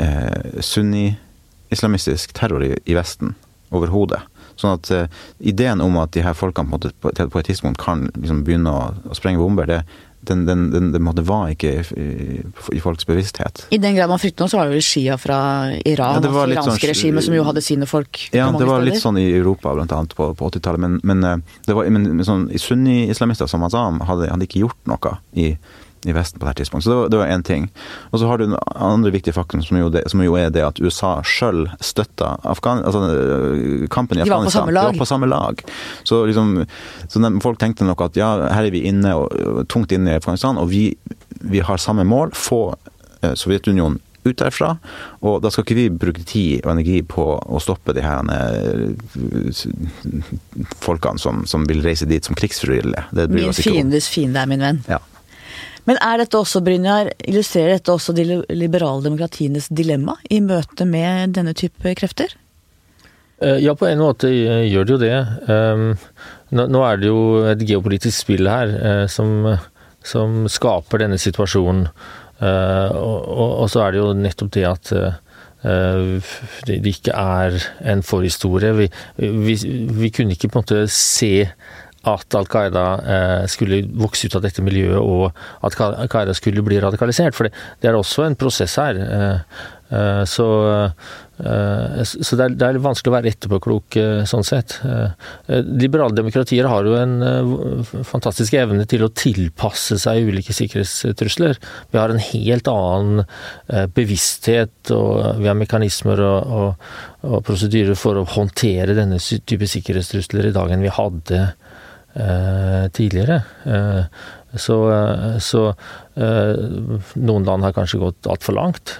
eh, sunni-islamistisk terror i, i Vesten overhodet. Sånn at eh, ideen om at de her folkene på, på, på et tidspunkt kan liksom begynne å, å sprenge bomber, det, den, den, den, den var ikke i, i, folks bevissthet. I den grad man frykter noe, så var det vel Shia fra Iran, ja, det altså iranske sånn, regimet, som jo hadde sine folk Ja, det var steder. litt sånn i Europa, blant annet på, på 80-tallet. Men, men, eh, det var, men sånn, sunni-islamister som Azam hadde, hadde ikke gjort noe i i Vesten på det tidspunktet. Så det var én ting. Og så har du den andre viktige faktoren, som jo, det, som jo er det at USA sjøl støtta Afghan, altså, øh, kampen i Afghanistan. De var på samme lag. Så, liksom, så de, folk tenkte nok at ja, her er vi inne, og, tungt inne i Afghanistan, og vi, vi har samme mål. Få eh, Sovjetunionen ut derfra. Og da skal ikke vi bruke tid og energi på å stoppe de her øh, folkene som, som vil reise dit som krigsfrivillige. Min fiendes fiende er min venn. Ja. Men er dette også, Brynjar, illustrerer dette også de liberale demokratienes dilemma i møte med denne type krefter? Eh, ja, på en måte gjør det jo det. Ehm, nå er det jo et geopolitisk spill her eh, som, som skaper denne situasjonen. Eh, og, så er det jo nettopp det at det ikke er en forhistorie. Vi, vi, vi kunne ikke på en måte se at Al Qaida eh, skulle vokse ut av dette miljøet, og at Al Qaida skulle bli radikalisert. For det, er også en prosess her. Eh, eh, så, så det, er, det, er, vanskelig å være etterpåklok sånn sett. Liberale demokratier har jo en fantastisk evne til å tilpasse seg ulike sikkerhetstrusler. Vi har en helt annen bevissthet, og vi har mekanismer og, og, og prosedyrer for å håndtere denne type sikkerhetstrusler i dag enn vi hadde tidligere. Eh, så, eh, så noen land har kanskje gått altfor langt.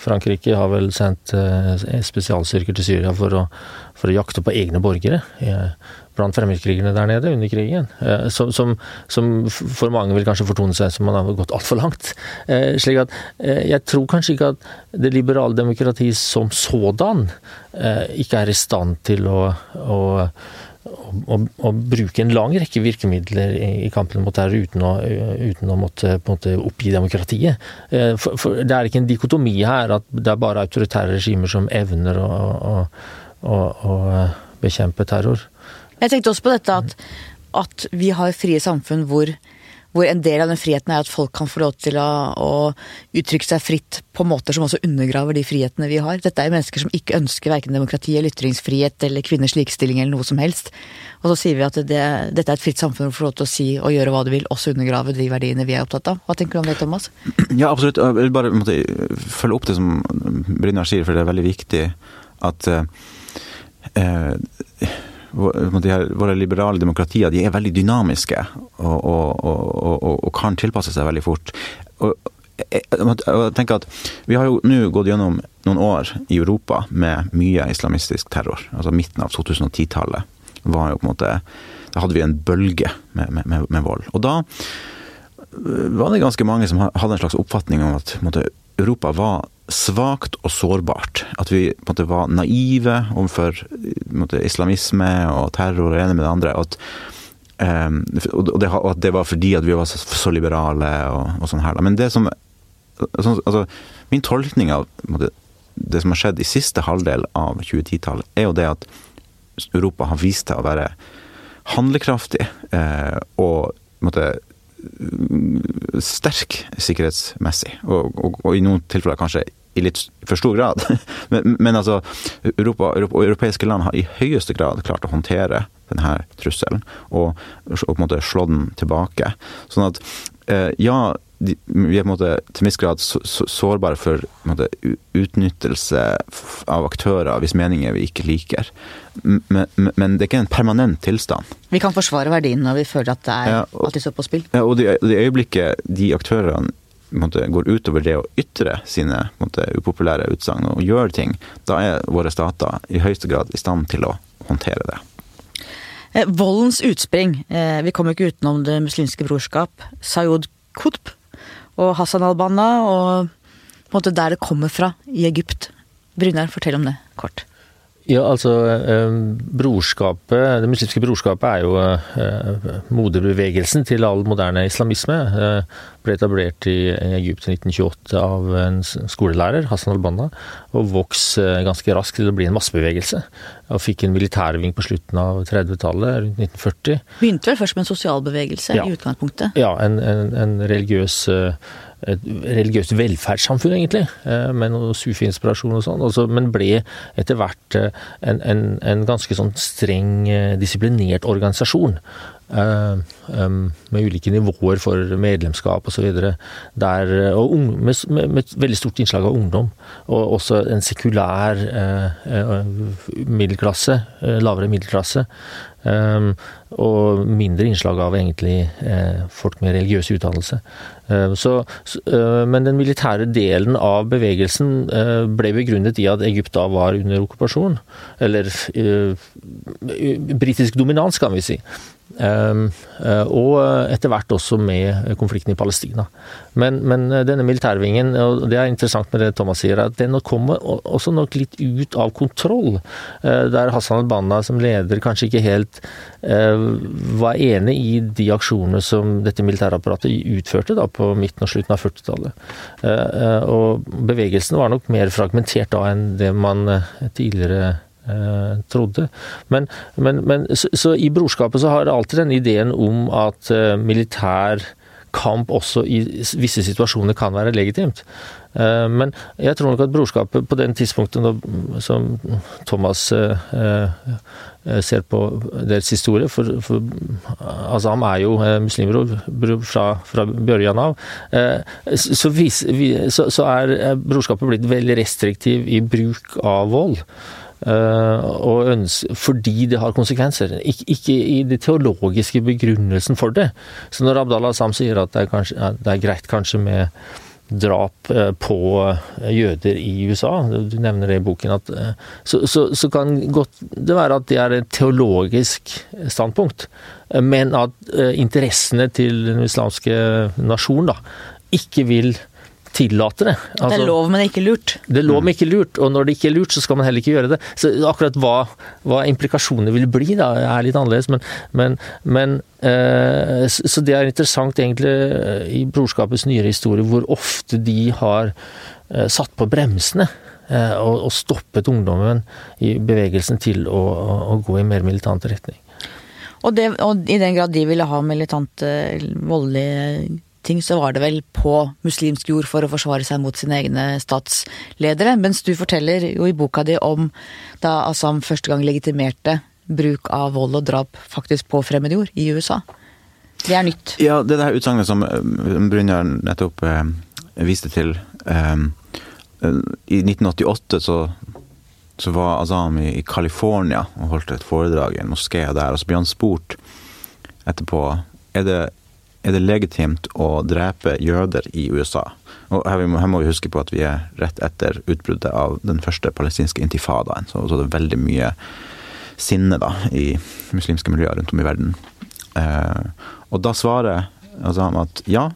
Frankrike har vel sendt spesialstyrker til Syria for å, for å jakte på egne borgere blant fremmedkrigerne der nede under krigen. Som, som, som, for mange vil kanskje fortone seg som man har gått altfor langt. Slik at jeg tror kanskje ikke at det liberale demokratiet som sådan ikke er i stand til å, å å, å, bruke en lang rekke virkemidler i, kampen mot terror uten å, uten å måtte, måte, oppgi demokratiet. Eh, for, for, det er ikke en dikotomi her at det er bare autoritære regimer som evner å, å, å bekjempe terror. Jeg tenkte også på dette at, at vi har frie samfunn hvor hvor en del av den friheten er at folk kan få lov til å, å, uttrykke seg fritt på måter som også undergraver de frihetene vi har. Dette er jo mennesker som ikke ønsker verken demokrati eller ytringsfrihet eller kvinners likestilling eller noe som helst. Og så sier vi at det, dette er et fritt samfunn hvor du får lov til å si og gjøre hva du vil, også undergrave de verdiene vi er opptatt av. Hva tenker du om det, Thomas? Ja, absolutt. Jeg vil bare måtte, følge opp det som Brynjar sier, for det er veldig viktig at eh, våre liberale demokratier de er veldig dynamiske og, og, og, og kan tilpasse seg veldig fort. Og, jeg, jeg tenker at Vi har jo nå gått gjennom noen år i Europa med mye islamistisk terror. altså Midten av 2010-tallet var jo på en måte Da hadde vi en bølge med, med, med, vold. Og da var det ganske mange som hadde en slags oppfatning om at måte, Europa var svakt og sårbart. At vi på en måte var naive overfor islamisme og terror og det ene med det andre. At, um, og, det, og, at det var fordi at vi var så, så liberale og, og, sånn her. Men det som altså, altså, Min tolkning av måte, det som har skjedd i siste halvdel av 2010-tallet, er jo det at Europa har vist seg å være handlekraftig eh, og måte, sterk sikkerhetsmessig, og, og, og, i noen tilfeller kanskje i litt for stor grad. Men, men altså, Europa, Europa, europeiske land har i høyeste grad klart å håndtere denne trusselen, og, og på en måte slå den tilbake. Sånn at eh, ja, de, vi er på en måte til en viss grad så, så, sårbare for måte, utnyttelse av aktører hvis meninger vi ikke liker. Men, men, det er ikke en permanent tilstand. Vi kan forsvare verdiene når vi føler at det er ja, og, alltid så på spill. Ja, og det, det øyeblikket de aktørene måte, går utover det å ytre sine måte, upopulære utsagn og gjøre ting, da er våre stater i høyeste grad i stand til å håndtere det. Eh, voldens utspring. Eh, vi kommer ikke utenom Det muslimske brorskap. Sayud Qutb og Hassan al-Banna, og måte der det kommer fra i Egypt. Brynjar, fortell om det kort. Ja, altså eh, brorskapet, Det muslimske brorskapet er jo eh, moderbevegelsen til all moderne islamisme. Eh, ble etablert i Egypt i 1928 av en skolelærer, Hassan al-Banna, og vokste ganske raskt til å bli en massebevegelse. Og fikk en militærving på slutten av 30-tallet, rundt 1940. Begynte vel først med en sosialbevegelse ja. i utgangspunktet? Ja, en, en, en religiøs et religiøst velferdssamfunn, egentlig, eh, med noe sufi-inspirasjon og sånn, men ble etter hvert eh, en, en, en ganske sånn streng, eh, disiplinert organisasjon. Med ulike nivåer for medlemskap osv. Og, og med, med, med, et veldig stort innslag av ungdom. Og også en sekulær middelklasse, lavere middelklasse. Um, og mindre innslag av egentlig eh, folk med religiøs utdannelse. Uh, så, uh, men den militære delen av bevegelsen uh, ble begrunnet i at Egypt da var under okkupasjon. Eller britisk dominans, kan vi si. Ehm, eh, og etter hvert også med konflikten i Palestina. Men, men, denne militærvingen, og det er interessant med det Thomas sier, at den kommer også nok litt ut av kontroll. Eh, der Hassan al-Banna som leder kanskje ikke helt eh, var enig i de aksjonene som dette militærapparatet utførte da på midten og slutten av 40-tallet. Og bevegelsen var nok mer fragmentert da enn det man tidligere eh, trodde. Men, men, men så, så, i brorskapet så har alltid den ideen om at eh, militær kamp også i visse situasjoner kan være legitimt. Eh, men jeg tror nok at brorskapet på den tidspunktet som Thomas eh, ser på deres historie For, for Azam er jo muslimbror fra, fra børjan av. Så, vis, så, så er brorskapet blitt veldig restriktiv i bruk av vold. Uh, ønsker, fordi det har konsekvenser. Ikke, ikke i det teologiske begrunnelsen for det. Så når Abdallah Sam sier at det er, kanskje, det er greit kanskje med, drap eh, på eh, jøder i USA. Du nevner det i boken. At, eh, så, så, så, kan godt det være at det er et teologisk standpunkt, men at interessene til den islamske nasjonen da, ikke vil tillate det. Altså, det er altså, lov, men ikke lurt. Det er lov, men ikke lurt, og når det ikke er lurt, så skal man heller ikke gjøre det. Så akkurat hva, hva implikasjonene vil bli, da, er litt annerledes, men, men, men eh, Så det er interessant egentlig eh, i Brorskapets nyere historie hvor ofte de har eh, satt på bremsene. Eh, og, og, stoppet ungdommen i bevegelsen til å, å, å gå i mer militant retning. Og, det, og, i den grad de ville ha militante, voldelige ting, så var det vel på muslimsk jord for å forsvare seg mot sine egne statsledere. Mens du forteller jo i boka di om da Assam første gang legitimerte bruk av vold og drap faktisk på fremmed jord i USA. Det er nytt. Ja, det der utsagnet som eh, Brynjar nettopp eh, viste til. Eh, I 1988 så, så var Azam i, i California og holdt et foredrag i en moské der, og så ble han spurt etterpå er det er det legitimt å drepe jøder i USA. Og her, må, her må vi huske på at vi er rett etter utbruddet av den første palestinske intifadaen. Så, så det er veldig mye sinne da, i muslimske miljøer rundt om i verden. Eh, og da svarer han at ja,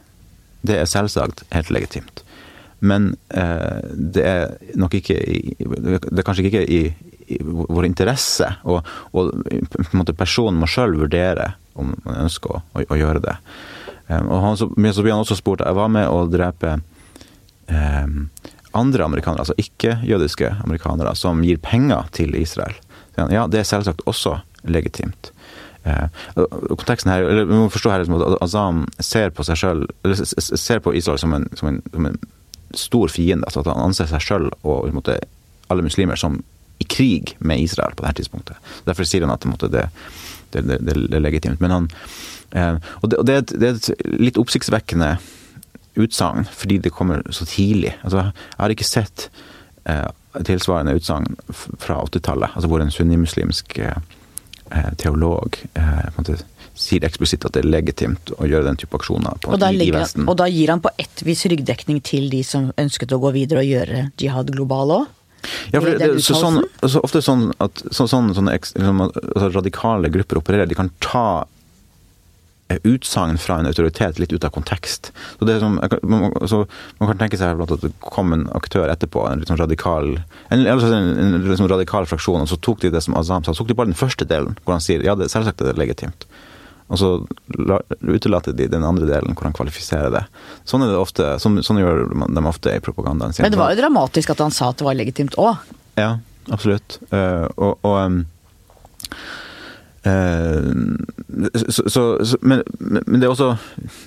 det er selvsagt helt legitimt. Men eh, det er nok ikke i, Det er kanskje ikke i, i vår interesse, og, og personen må sjøl vurdere om man ønsker å, å, å gjøre det. Og han, så, så blir han også spurt Jeg var med å drepe eh, andre amerikanere, altså ikke-jødiske amerikanere, som gir penger til Israel. Ja, det er selvsagt også legitimt. Eh, konteksten her, eller Vi må forstå her liksom at Azam ser på seg selv, eller ser på Israel som en, som en, som en stor fiende. altså at Han anser seg sjøl og måte, alle muslimer som i krig med Israel på dette tidspunktet. Derfor sier han at måte, det, det, det, det, er legitimt. Men han, og det, og det, er, et, det er et litt oppsiktsvekkende utsagn, fordi det kommer så tidlig. Altså, jeg har ikke sett eh, tilsvarende utsagn fra 80-tallet, altså hvor en sunnimuslimsk eh, eh, teolog eh, på en måte sier eksplisitt at det er legitimt å gjøre den type aksjoner på, og, i, i Vesten. og da gir han på ett vis ryggdekning til de som ønsket å gå videre og gjøre jihad global òg? Ja, for det, så sånn, så ofte sånn at så, sånn, sånne, liksom, altså radikale grupper opererer. De kan ta utsagn fra en autoritet litt ut av kontekst. Så det som, så Man kan tenke seg at det kom en aktør etterpå, en sånn radikal en, en, en, en liksom radikal fraksjon, og så tok de det som Azam sa, så tok de bare den første delen, hvor han sier ja, det, selvsagt er det legitimt. Og så utelater de den andre delen hvor han kvalifiserer det. Sånn, det ofte, sånn, sånn gjør de ofte i propagandaen sin. Men det var jo dramatisk at han sa at det var legitimt òg. Ja, absolutt. Uh, og, og Eh, så, så, så, men, men, det er også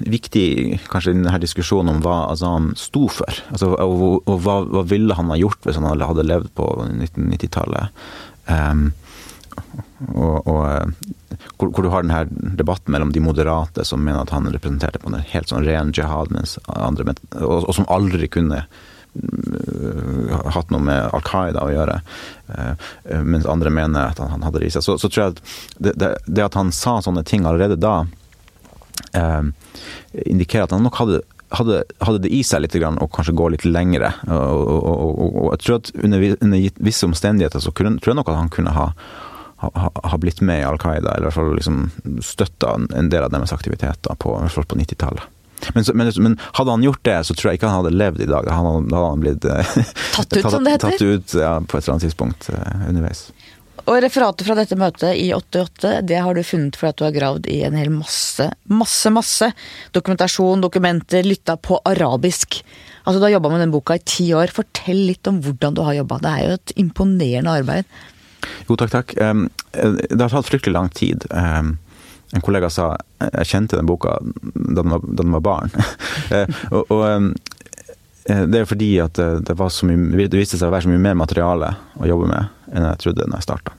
viktig kanskje i denne diskusjonen om hva Azam sto for. Altså, og, og hva, hva, ville han ha gjort hvis han hadde levd på 1990-tallet? Um, og, og hvor, hvor, du har denne debatten mellom de moderate som mener at han representerte på en helt sånn ren jihad, mens andre, og, og som aldri kunne Eh, hatt noe med Al Qaida å gjøre, eh, mens andre mener at han hadde det i seg. Så, så tror jeg at det, det, det, at han sa sånne ting allerede da, eh, indikerer at han nok hadde, hadde, hadde det i seg litt grann, og kanskje gå litt lengre. Og, og, og, og jeg tror at under, under, visse omstendigheter så kunne, tror jeg nok at han kunne ha ha, ha blitt med i Al Qaida, eller i hvert fall liksom støtta en del av deres aktiviteter på, på 90-tallet. Men, men, men, hadde han gjort det, så tror jeg ikke han hadde levd i dag. Han hadde, hadde han blitt eh, tatt ut, tatt, som det heter. Tatt ut ja, på et eller annet tidspunkt uh, underveis. Og referatet fra dette møtet i 88, det har du funnet fordi at du har gravd i en hel masse, masse, masse dokumentasjon, dokumenter, lytta på arabisk. Altså Du har jobba med den boka i ti år. Fortell litt om hvordan du har jobba. Det er jo et imponerende arbeid. Jo, takk, takk. Um, det har tatt fryktelig lang tid. Um, en kollega sa jeg kjente den boka da den var, da den var barn. Eh, og, og, eh, det er fordi at det, var så mye, det viste seg å være så mye mer materiale å jobbe med enn jeg trodde da jeg starta.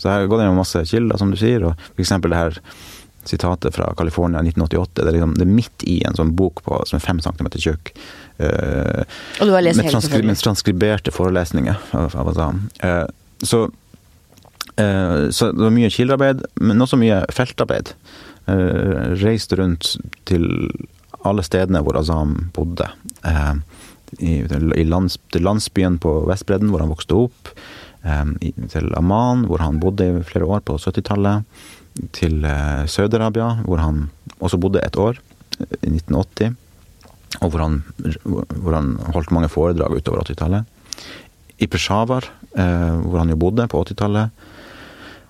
Så jeg har gått gjennom masse kilder, som du sier, og f.eks. det her sitatet fra California 1988. Det er, liksom, det er midt i en sånn bok på, som er fem centimeter tjukk. Uh, og du har lest med, transkri med transkriberte forelesninger. Uh, så Eh, så det var mye kildearbeid, men også mye feltarbeid. Reiste reist rundt til alle stedene hvor Azam bodde. Eh, i, landsbyen på Vestbredden, hvor han vokste opp. Eh, til Amman, hvor han bodde i flere år på 70-tallet. Til eh, Saudi-Arabia, hvor han også bodde et år, eh, i 1980. Og hvor han, hvor han holdt mange foredrag utover 80-tallet. I Peshawar, eh, hvor han jo bodde på 80-tallet.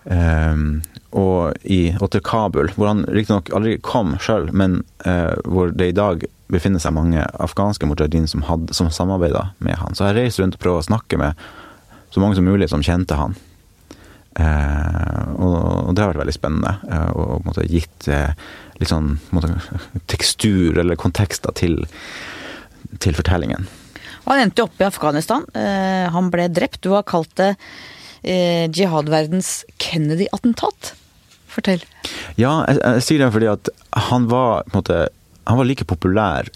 Eh, og, i, og til Kabul, hvor han riktignok aldri kom sjøl, men eh, hvor det i dag befinner seg mange afghanske mujahedin som, hadde, som samarbeida med han. Så jeg reiste rundt og prøvde å snakke med så mange som mulig som kjente han. Eh, og, og, det har vært veldig spennende. Eh, og og måte gitt eh, litt sånn måte, tekstur eller kontekster til, til fortellingen. Han endte opp i Afghanistan. Han ble drept. Du har kalt det eh, jihadverdens Kennedy-attentat. Fortell. Ja, jeg, jeg, sier det fordi at han var, måte, han var like populær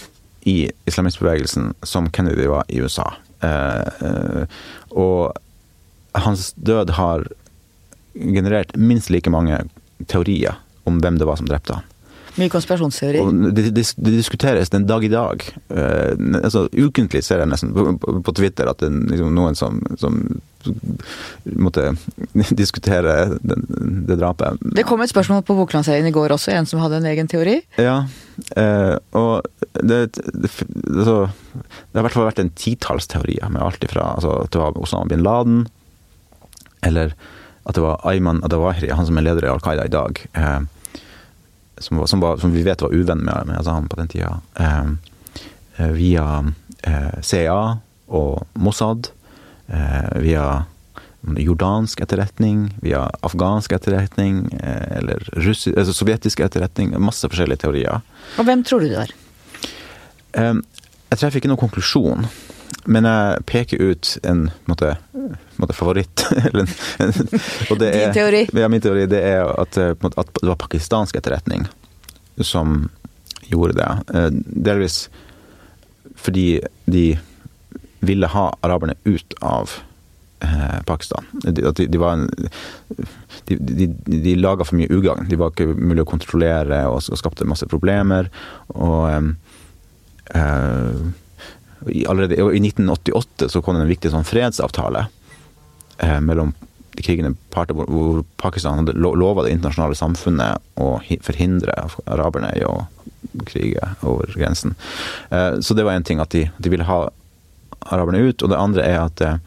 i islamistbevegelsen som Kennedy var i USA. Eh, eh, og hans død har generert minst like mange teorier om hvem det var som drepte han. Mye konspirasjonsteori. Det, det, det, diskuteres den dag i dag. Uh, altså, ukentlig ser jeg nesten på, på Twitter at det er liksom noen som, som måtte diskutere det, det, drapet. Det kom et spørsmål på boklanseringen i går også, en som hadde en egen teori? Ja, eh, og det, altså, det har i hvert fall vært en titalls teorier, med alt ifra altså, at det var Osama bin Laden, eller at det var Ayman Adawahri, han som er leder i Al Qaida i dag. eh, som, var, som, var, som, vi vet var uvenn med, med Azam på den tida, eh, via eh, CIA og Mossad, via jordansk etterretning, via afghansk etterretning, eh, eller russi, altså sovjetisk etterretning. Masse forskjellige teorier. Og hvem tror du det? Eh, jeg treffer ikke noen konklusjon. Men jeg peker ut en måte, måte favoritt. og det er, Din teori? Ja, min teori det er at, at, det var pakistansk etterretning som gjorde det. Eh, delvis fordi de ville ha araberne ut av eh, Pakistan. De, de, de, var en, de, de, de laga for mye ugagn. De var ikke mulig å kontrollere og, og skapte masse problemer. Og eh, allerede i 1988 så kom det en viktig sånn fredsavtale eh, mellom de krigende parter, hvor Pakistan hadde lova det internasjonale samfunnet å forhindre araberne i å krige over grensen. Eh, så det var én ting, at de, de, ville ha araberne ut. Og det andre er at eh,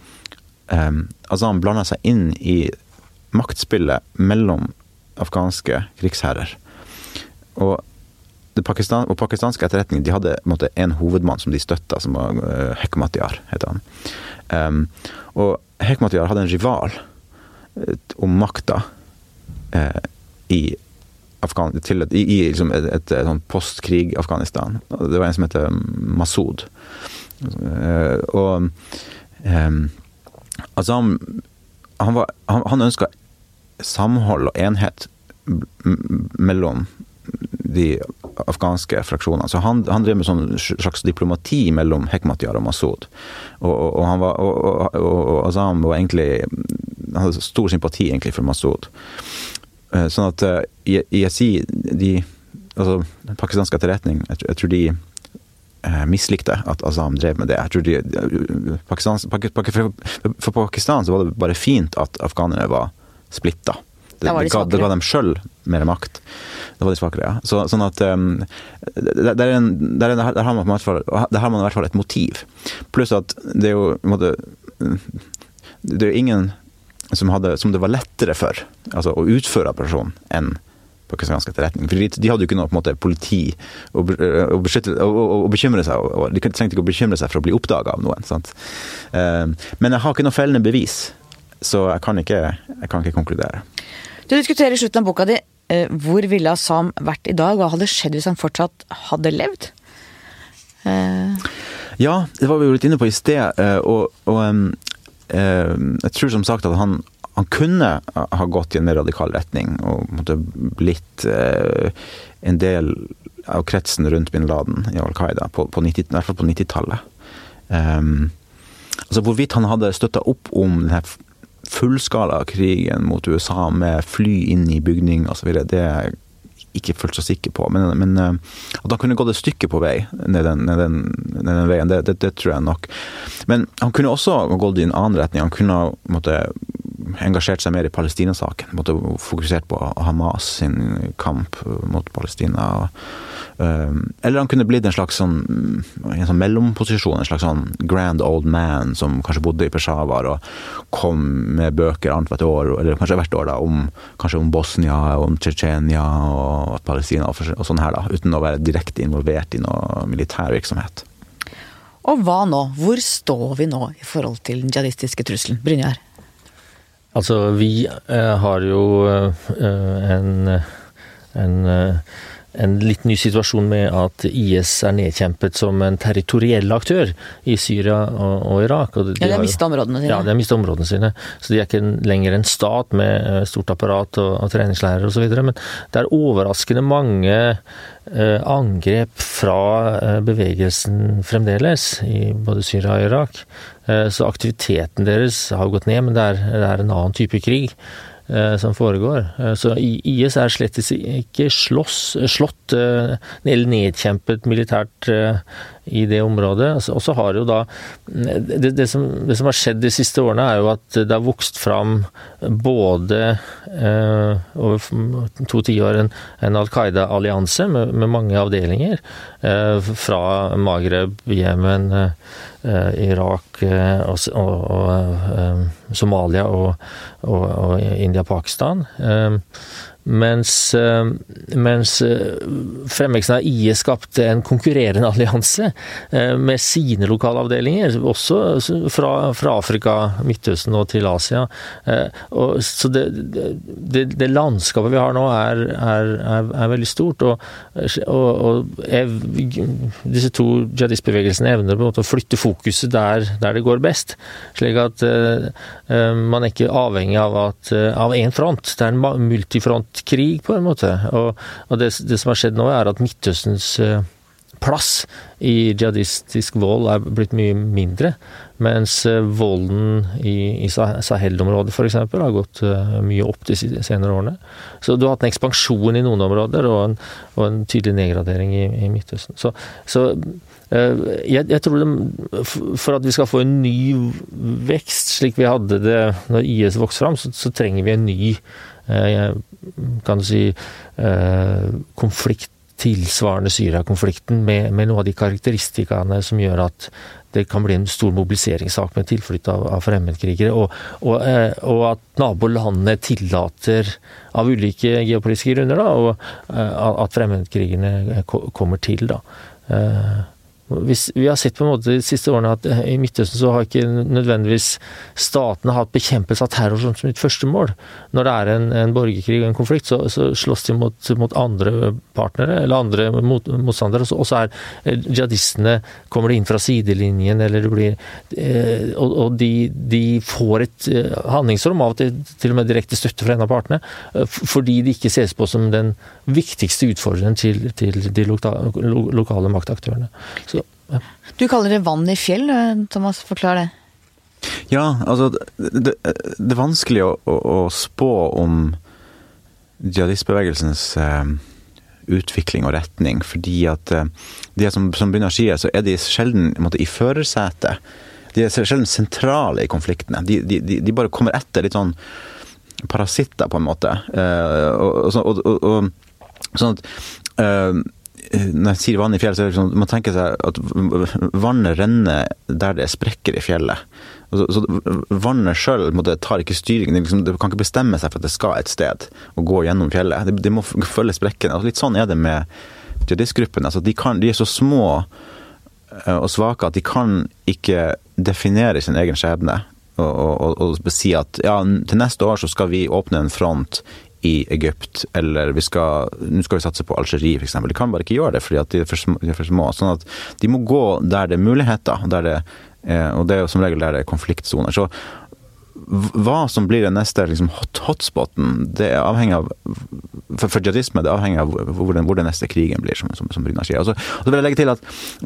eh Azam blanda seg inn i maktspillet mellom afghanske krigsherrer. Og Pakistan, og pakistanske etterretning de hadde en, hovedmann som de støtta, som var uh, Hekmatyar, heter han. Um, og Hekmatyar hadde en rival uh, om makta uh, i Afghan, til et, i, i liksom et, et, et et postkrig-Afghanistan. Det var en som heter Masud. Uh, og Azam han, var, han, han ønska samhold og enhet mellom de afghanske fraksjonene. Så han, han drev med sånn slags diplomati mellom Hekmatyar og Masud. Og, og, og, han var, og, og, Azam var egentlig Han hadde stor sympati egentlig for Masud. Eh, sånn at ISI, eh, de altså pakistansk etterretning, jeg, jeg tror de eh, mislikte at Azam drev med det. Jeg tror de, Pakistan, for Pakistan så var det bare fint at afghanerne var splitta. Det, det, ga, det ga dem sjøl mer makt. Det var de svakere, ja. Så, sånn at um, der, der, en, der, der, har man, der har man i hvert fall et motiv. Pluss at det er jo måte, Det er jo ingen som, hadde, som det var lettere for altså, å utføre operasjonen enn pakistansk etterretning. For de, de, hadde jo ikke noe på en måte, politi å, å, beskytte, å, å bekymre seg over. De trengte ikke å bekymre seg for å bli oppdaga av noen. Sant? Uh, men jeg har ikke noe fellende bevis, så jeg kan ikke, jeg kan ikke konkludere. Du diskuterer i slutten av boka di Eh, hvor ville Assam vært i dag? Hva hadde skjedd hvis han fortsatt hadde levd? Eh. Ja, det var vi jo litt inne på i sted. Eh, og, og jeg tror som sagt at han, han, kunne ha gått i en mer radikal retning og blitt en del av kretsen rundt bin Laden i Al Qaida, på, på 90, i hvert fall på 90-tallet. Um, altså Hvorvidt han hadde støtta opp om denne fullskala krigen mot USA med fly inn i bygning osv., det er jeg ikke fullt så sikker på. Men, men at han kunne gått et stykke på vei ned den, ned den, ned den veien, det, det, det, tror jeg nok. Men han kunne også gått i en annen retning. Han kunne måtte, engasjert seg mer i Palestina-saken. Fokusert på Hamas sin kamp mot Palestina. Eller han kunne blitt en slags sånn, en sånn mellomposisjon, en slags sånn grand old man som kanskje bodde i Peshawar og kom med bøker annethvert år, eller kanskje hvert år, da, om, kanskje om Bosnia, om Tsjetsjenia og Palestina og, og sånn her, da, uten å være direkte involvert i noe militær virksomhet. Og hva nå? Hvor står vi nå i forhold til den jihadistiske trusselen? Brynjar? Altså, vi eh, har jo eh, en, en eh, en litt ny situasjon med at IS er nedkjempet som en territoriell aktør i Syria og, og Irak. Og de, ja, de har mista områdene sine. Ja, de har mista områdene sine. Så de er ikke lenger en stat med eh, stort apparat og, og treningsleirer osv. Men det er overraskende mange eh, angrep fra eh, bevegelsen fremdeles, i både Syria og Irak. Eh, så aktiviteten deres har gått ned, men det er, det er en annen type krig. Eh, som foregår. Eh, så IS er slett ikke slåss, slått eh, eller nedkjempet militært i det området. Altså, og så har jo da det, det, som, det, som, har skjedd de siste årene, er jo at det har vokst fram både eh, over to tiår en, en Al Qaida-allianse med, med, mange avdelinger. Eh, fra Magreb, Jemen, eh, Irak og, og, og Somalia og, og India-Pakistan. Eh, mens mens, fremveksten av IE skapte en konkurrerende allianse eh, med sine lokalavdelinger, også fra, fra Afrika, Midtøsten og til Asia. Og, så det, det, det, landskapet vi har nå, er, er, er, er veldig stort. Og, og, og ev, disse to jihadistbevegelsene evner på en måte å flytte fokuset der, der det går best. Slik at uh, man er ikke avhengig av, at, av én front. Det er en multifront krig, på en måte. Og, og det, det, som har skjedd nå, er at Midtøstens eh, plass i jihadistisk vold er blitt mye mindre. Mens eh, volden i, i Sahel-området f.eks. har gått uh, mye opp de senere årene. Så du har hatt en ekspansjon i noen områder og en, og en tydelig nedgradering i, i Midtøsten. Så, så jeg, jeg, tror det, for at vi skal få en ny vekst, slik vi hadde det når IS vokste fram, så, så trenger vi en ny uh, kan du si, eh, konflikt tilsvarende Syria-konflikten, med, med noen av de karakteristikkene som gjør at det kan bli en stor mobiliseringssak med tilflytt av, av fremmedkrigere, og, og, eh, og, at nabolandene tillater, av ulike geopolitiske grunner, da, og, eh, at fremmedkrigerne kommer til. da. Hvis, vi har sett på en måte de siste årene at eh, i Midtøsten så har ikke nødvendigvis statene hatt bekjempelse av terror som sitt første mål. Når det er en, en borgerkrig og en konflikt, så, så slåss de mot, mot, andre partnere eller andre mot, motstandere. Og så er eh, jihadistene Kommer de inn fra sidelinjen, eller det blir eh, Og, og de, de, får et eh, handlingsrom, av og til til og med direkte støtte fra en av partene, fordi de ikke ses på som den viktigste utfordreren til, til de lokale, lokale maktaktørene. Så Du kaller det vann i fjell, Thomas. Forklar det. Ja, altså Det, det er vanskelig å, å, å, spå om jihadistbevegelsens eh, utvikling og retning, fordi at eh, de som, som begynner Shia, så er de sjelden måte, i førersetet. De er sjelden sentrale i konfliktene. De, de, de, bare kommer etter, litt sånn parasitter, på en måte. Eh, og, og, og, sånn at eh, når jeg sier vann i fjellet, så er det sånn, man tenker seg at vannet renner der det er sprekker i fjellet. Så, så vannet sjøl tar ikke styring. Det, liksom, det, kan ikke bestemme seg for at det skal et sted og gå gjennom fjellet. Det, det må følge sprekkene. Altså, litt sånn er det med jihadistgruppene. Altså, de, de, er så små eh, og svake at de kan ikke definere sin egen skjebne. Og, og, og, og si at ja, til neste år så skal vi åpne en front i Egypt, eller vi skal, nå skal vi satse på Algerie f.eks. De kan bare ikke gjøre det fordi at de er for små. De er for små. Sånn at de må gå der det er muligheter, der det, eh, og det er jo som regel der det er konfliktsoner. Så hva som blir den neste liksom, hot, hotspoten, det er avhengig av For, for jihadisme det er avhengig av hvor den, hvor den neste krigen blir, som, som, som Brygna sier. Og så, vil jeg legge til at,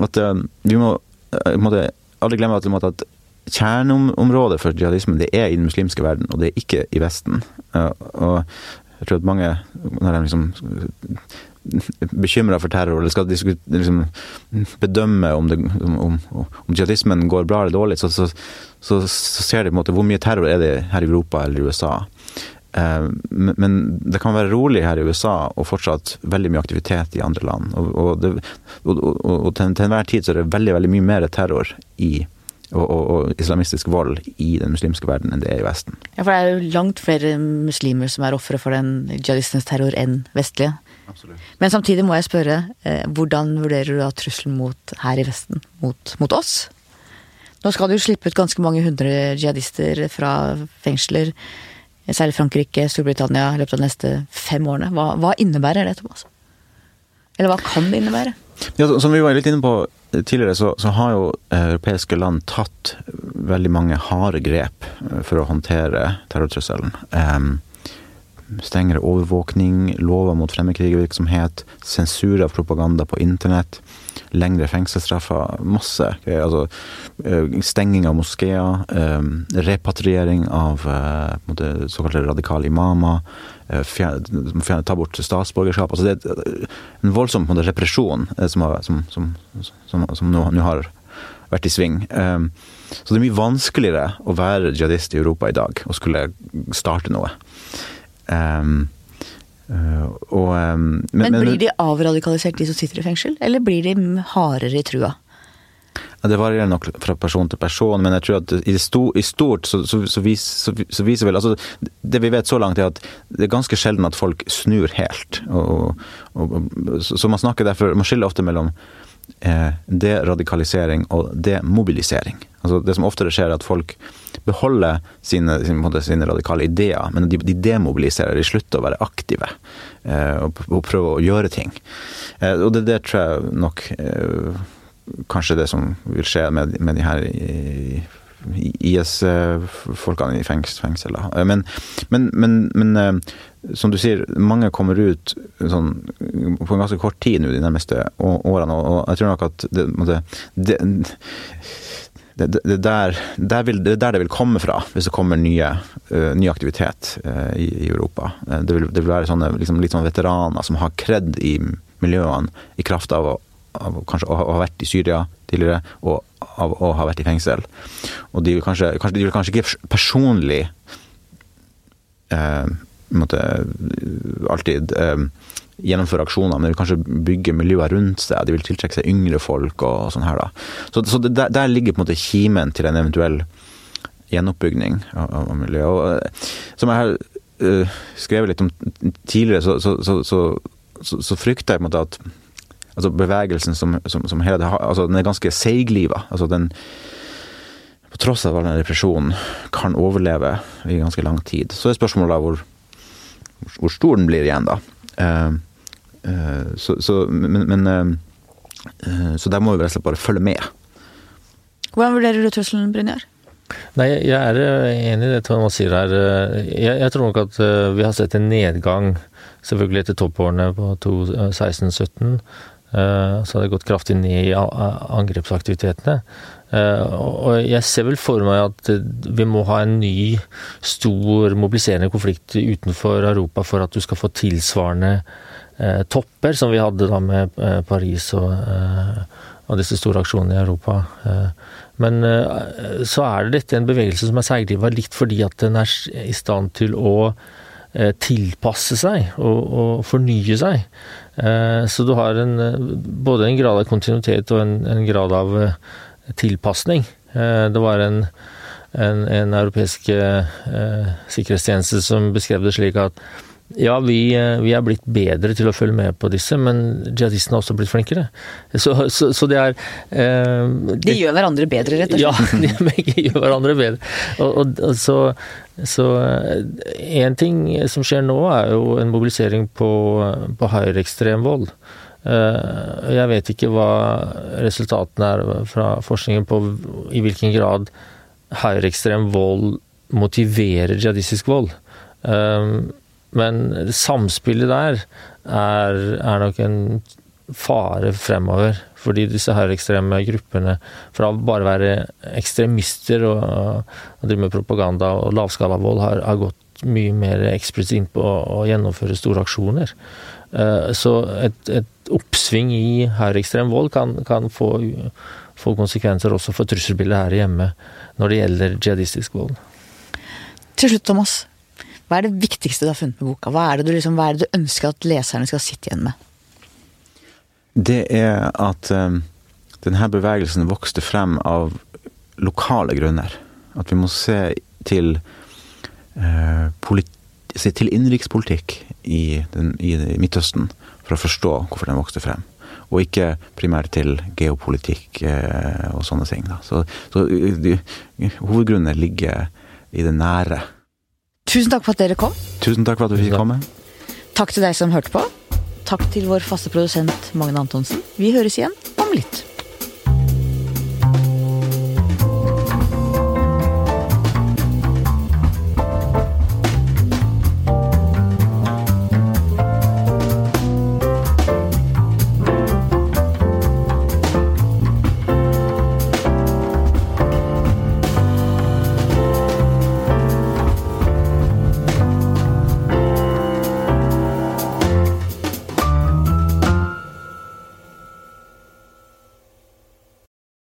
at uh, vi må uh, måtte aldri glemme at, at kjerneområdet for jihadismen det er i den muslimske verden, og det er ikke i Vesten. Uh, og Jeg tror at mange, når de liksom bekymra for terror, eller skal liksom bedømme om, det, om, om jihadismen går bra eller dårlig, så, så, så, så ser de på en måte hvor mye terror er det her i Europa eller i USA. Eh, men det kan være rolig her i USA og fortsatt veldig mye aktivitet i andre land. Og, og, det, og, og til, til, enhver tid så er det veldig veldig mye mer terror i og, og, islamistisk vold i den muslimske verden enn det er i Vesten. Ja, For det er jo langt flere muslimer som er ofre for den jihadistens terror enn vestlige. Absolutt. Men samtidig må jeg spørre, eh, hvordan vurderer du da trusselen mot her i Vesten, mot, mot oss? Nå skal du slippe ut ganske mange hundre jihadister fra fengsler, særlig Frankrike, Storbritannia, i løpet av de neste fem årene. Hva, hva innebærer det, Thomas? Eller hva kan det innebære? Ja, som vi var litt inne på tidligere, så, så har jo europeiske land tatt veldig mange harde grep eh, for å håndtere terrortrusselen. Um, strengere overvåkning, lover mot fremmedkrigervirksomhet, sensur av propaganda på internett, lengre fengselsstraffer, masse greier. Altså eh, stenging av moskeer, um, repatriering av uh, såkalte radikale imamer, fjerne, ta bort statsborgerskap. Altså det er en voldsom en måte, represjon som, har, som, som, som nå, nå, har vært i sving. Så det er mye vanskeligere å være jihadist i Europa i dag og skulle starte noe. Um, og, um, men, men, blir de avradikalisert, de som sitter i fengsel, eller blir de hardere i trua? Det varierer nok fra person til person, men jeg tror at i, sto, i stort så, så, så, vis, så, viser vel altså, Det vi vet så langt, er at det er ganske sjelden at folk snur helt. Og, og, så man snakker derfor Man skiller ofte mellom eh, deradikalisering og demobilisering. Altså det som oftere skjer, er at folk beholder sine, sine, sine radikale ideer, men de, de, demobiliserer. De slutter å være aktive eh, og, og prøver å gjøre ting. Eh, og det, det tror jeg nok eh, kanskje det som vil skje med, med de her IS-folkene i fengsel. Eh, men, men, men, men, eh, som du sier, mange kommer ut sånn, på en ganske kort tid nå de nærmeste årene, og jeg tror nok at det, det, det, det, der, der vil, er der det vil komme fra, hvis det kommer nye, uh, ny aktivitet i, i, Europa. Vil, det, vil, være sånne, liksom, litt sånn veteraner som har kred i miljøene i kraft av å, av kanskje å ha vært i Syria tidligere, og av å ha vært i fengsel. Og de vil kanskje, kanskje, de vil kanskje ikke personlig måtte, alltid gjennomføre aksjoner, men de vil kanskje bygge miljøer rundt seg. De vil tiltrekke seg yngre folk og sånn her, da. Så, så det, der, der, ligger på en måte kimen til en eventuell gjenoppbygging av, av miljøet. Og, eh, som jeg har uh, skrevet litt om tidligere, så, så, så, frykter jeg på en måte at altså bevegelsen som, som, som hele altså Den er ganske seigliva. Altså den på tross av all den depresjonen kan overleve i ganske lang tid. Så er spørsmålet da hvor, hvor stor den blir igjen, da. Uh, uh, så, så, men, men, uh, så der må vi rett og slett bare følge med. Hvordan vurderer du trusselen, Brynjar? Nei, jeg er enig i det Thomas sier her. Jeg, jeg, tror nok at vi har sett en nedgang, selvfølgelig etter toppårene på 2016-2017. Så har det gått kraftig ned i angrepsaktivitetene. Og jeg ser vel for meg at vi må ha en ny, stor mobiliserende konflikt utenfor Europa for at du skal få tilsvarende eh, topper, som vi hadde da med eh, Paris og, eh, og, disse store aksjonene i Europa. Eh, men eh, så er det dette en bevegelse som er seigliva litt fordi at den er i stand til å eh, tilpasse seg og, og fornye seg. Så du har en, både en grad av kontinuitet og en, en grad av tilpasning. Det var en, en, en europeisk sikkerhetstjeneste som beskrev det slik at ja, vi, eh, vi, er blitt bedre til å følge med på disse, men jihadistene har også blitt flinkere. Så, så, så det er eh, De gjør hverandre bedre, rett og slett? Ja, de begge gjør hverandre bedre. Og, og, og så, så en ting som skjer nå, er jo en mobilisering på, på høyreekstrem vold. Eh, jeg vet ikke hva resultatene er fra forskningen på i hvilken grad høyreekstrem vold motiverer jihadistisk vold. Um, men samspillet der er, er nok en fare fremover. Fordi disse høyreekstreme gruppene, fra å bare være ekstremister og, og drive med propaganda og lavskalavold, har, har gått mye mer eksplisitt inn på å gjennomføre store aksjoner. Eh, så et, et oppsving i høyreekstrem vold kan, kan få, få, konsekvenser også for trusselbildet her hjemme når det gjelder jihadistisk vold. Til slutt, Thomas. Hva er det viktigste du har funnet med boka? Hva er du, liksom, hva er det du ønsker at leserne skal sitte igjen med? Det er at um, denne bevegelsen vokste frem av lokale grunner. At vi må se til, uh, se til innenrikspolitikk i, i, Midtøsten for å forstå hvorfor den vokste frem. Og ikke primært til geopolitikk uh, og sånne ting. Da. Så, så de, hovedgrunnen ligger i det nære. Tusen takk for at dere kom. Tusen takk for at du fikk komme. Takk til deg som hørte på. Takk til vår faste produsent Magne Antonsen. Vi høres igjen om litt.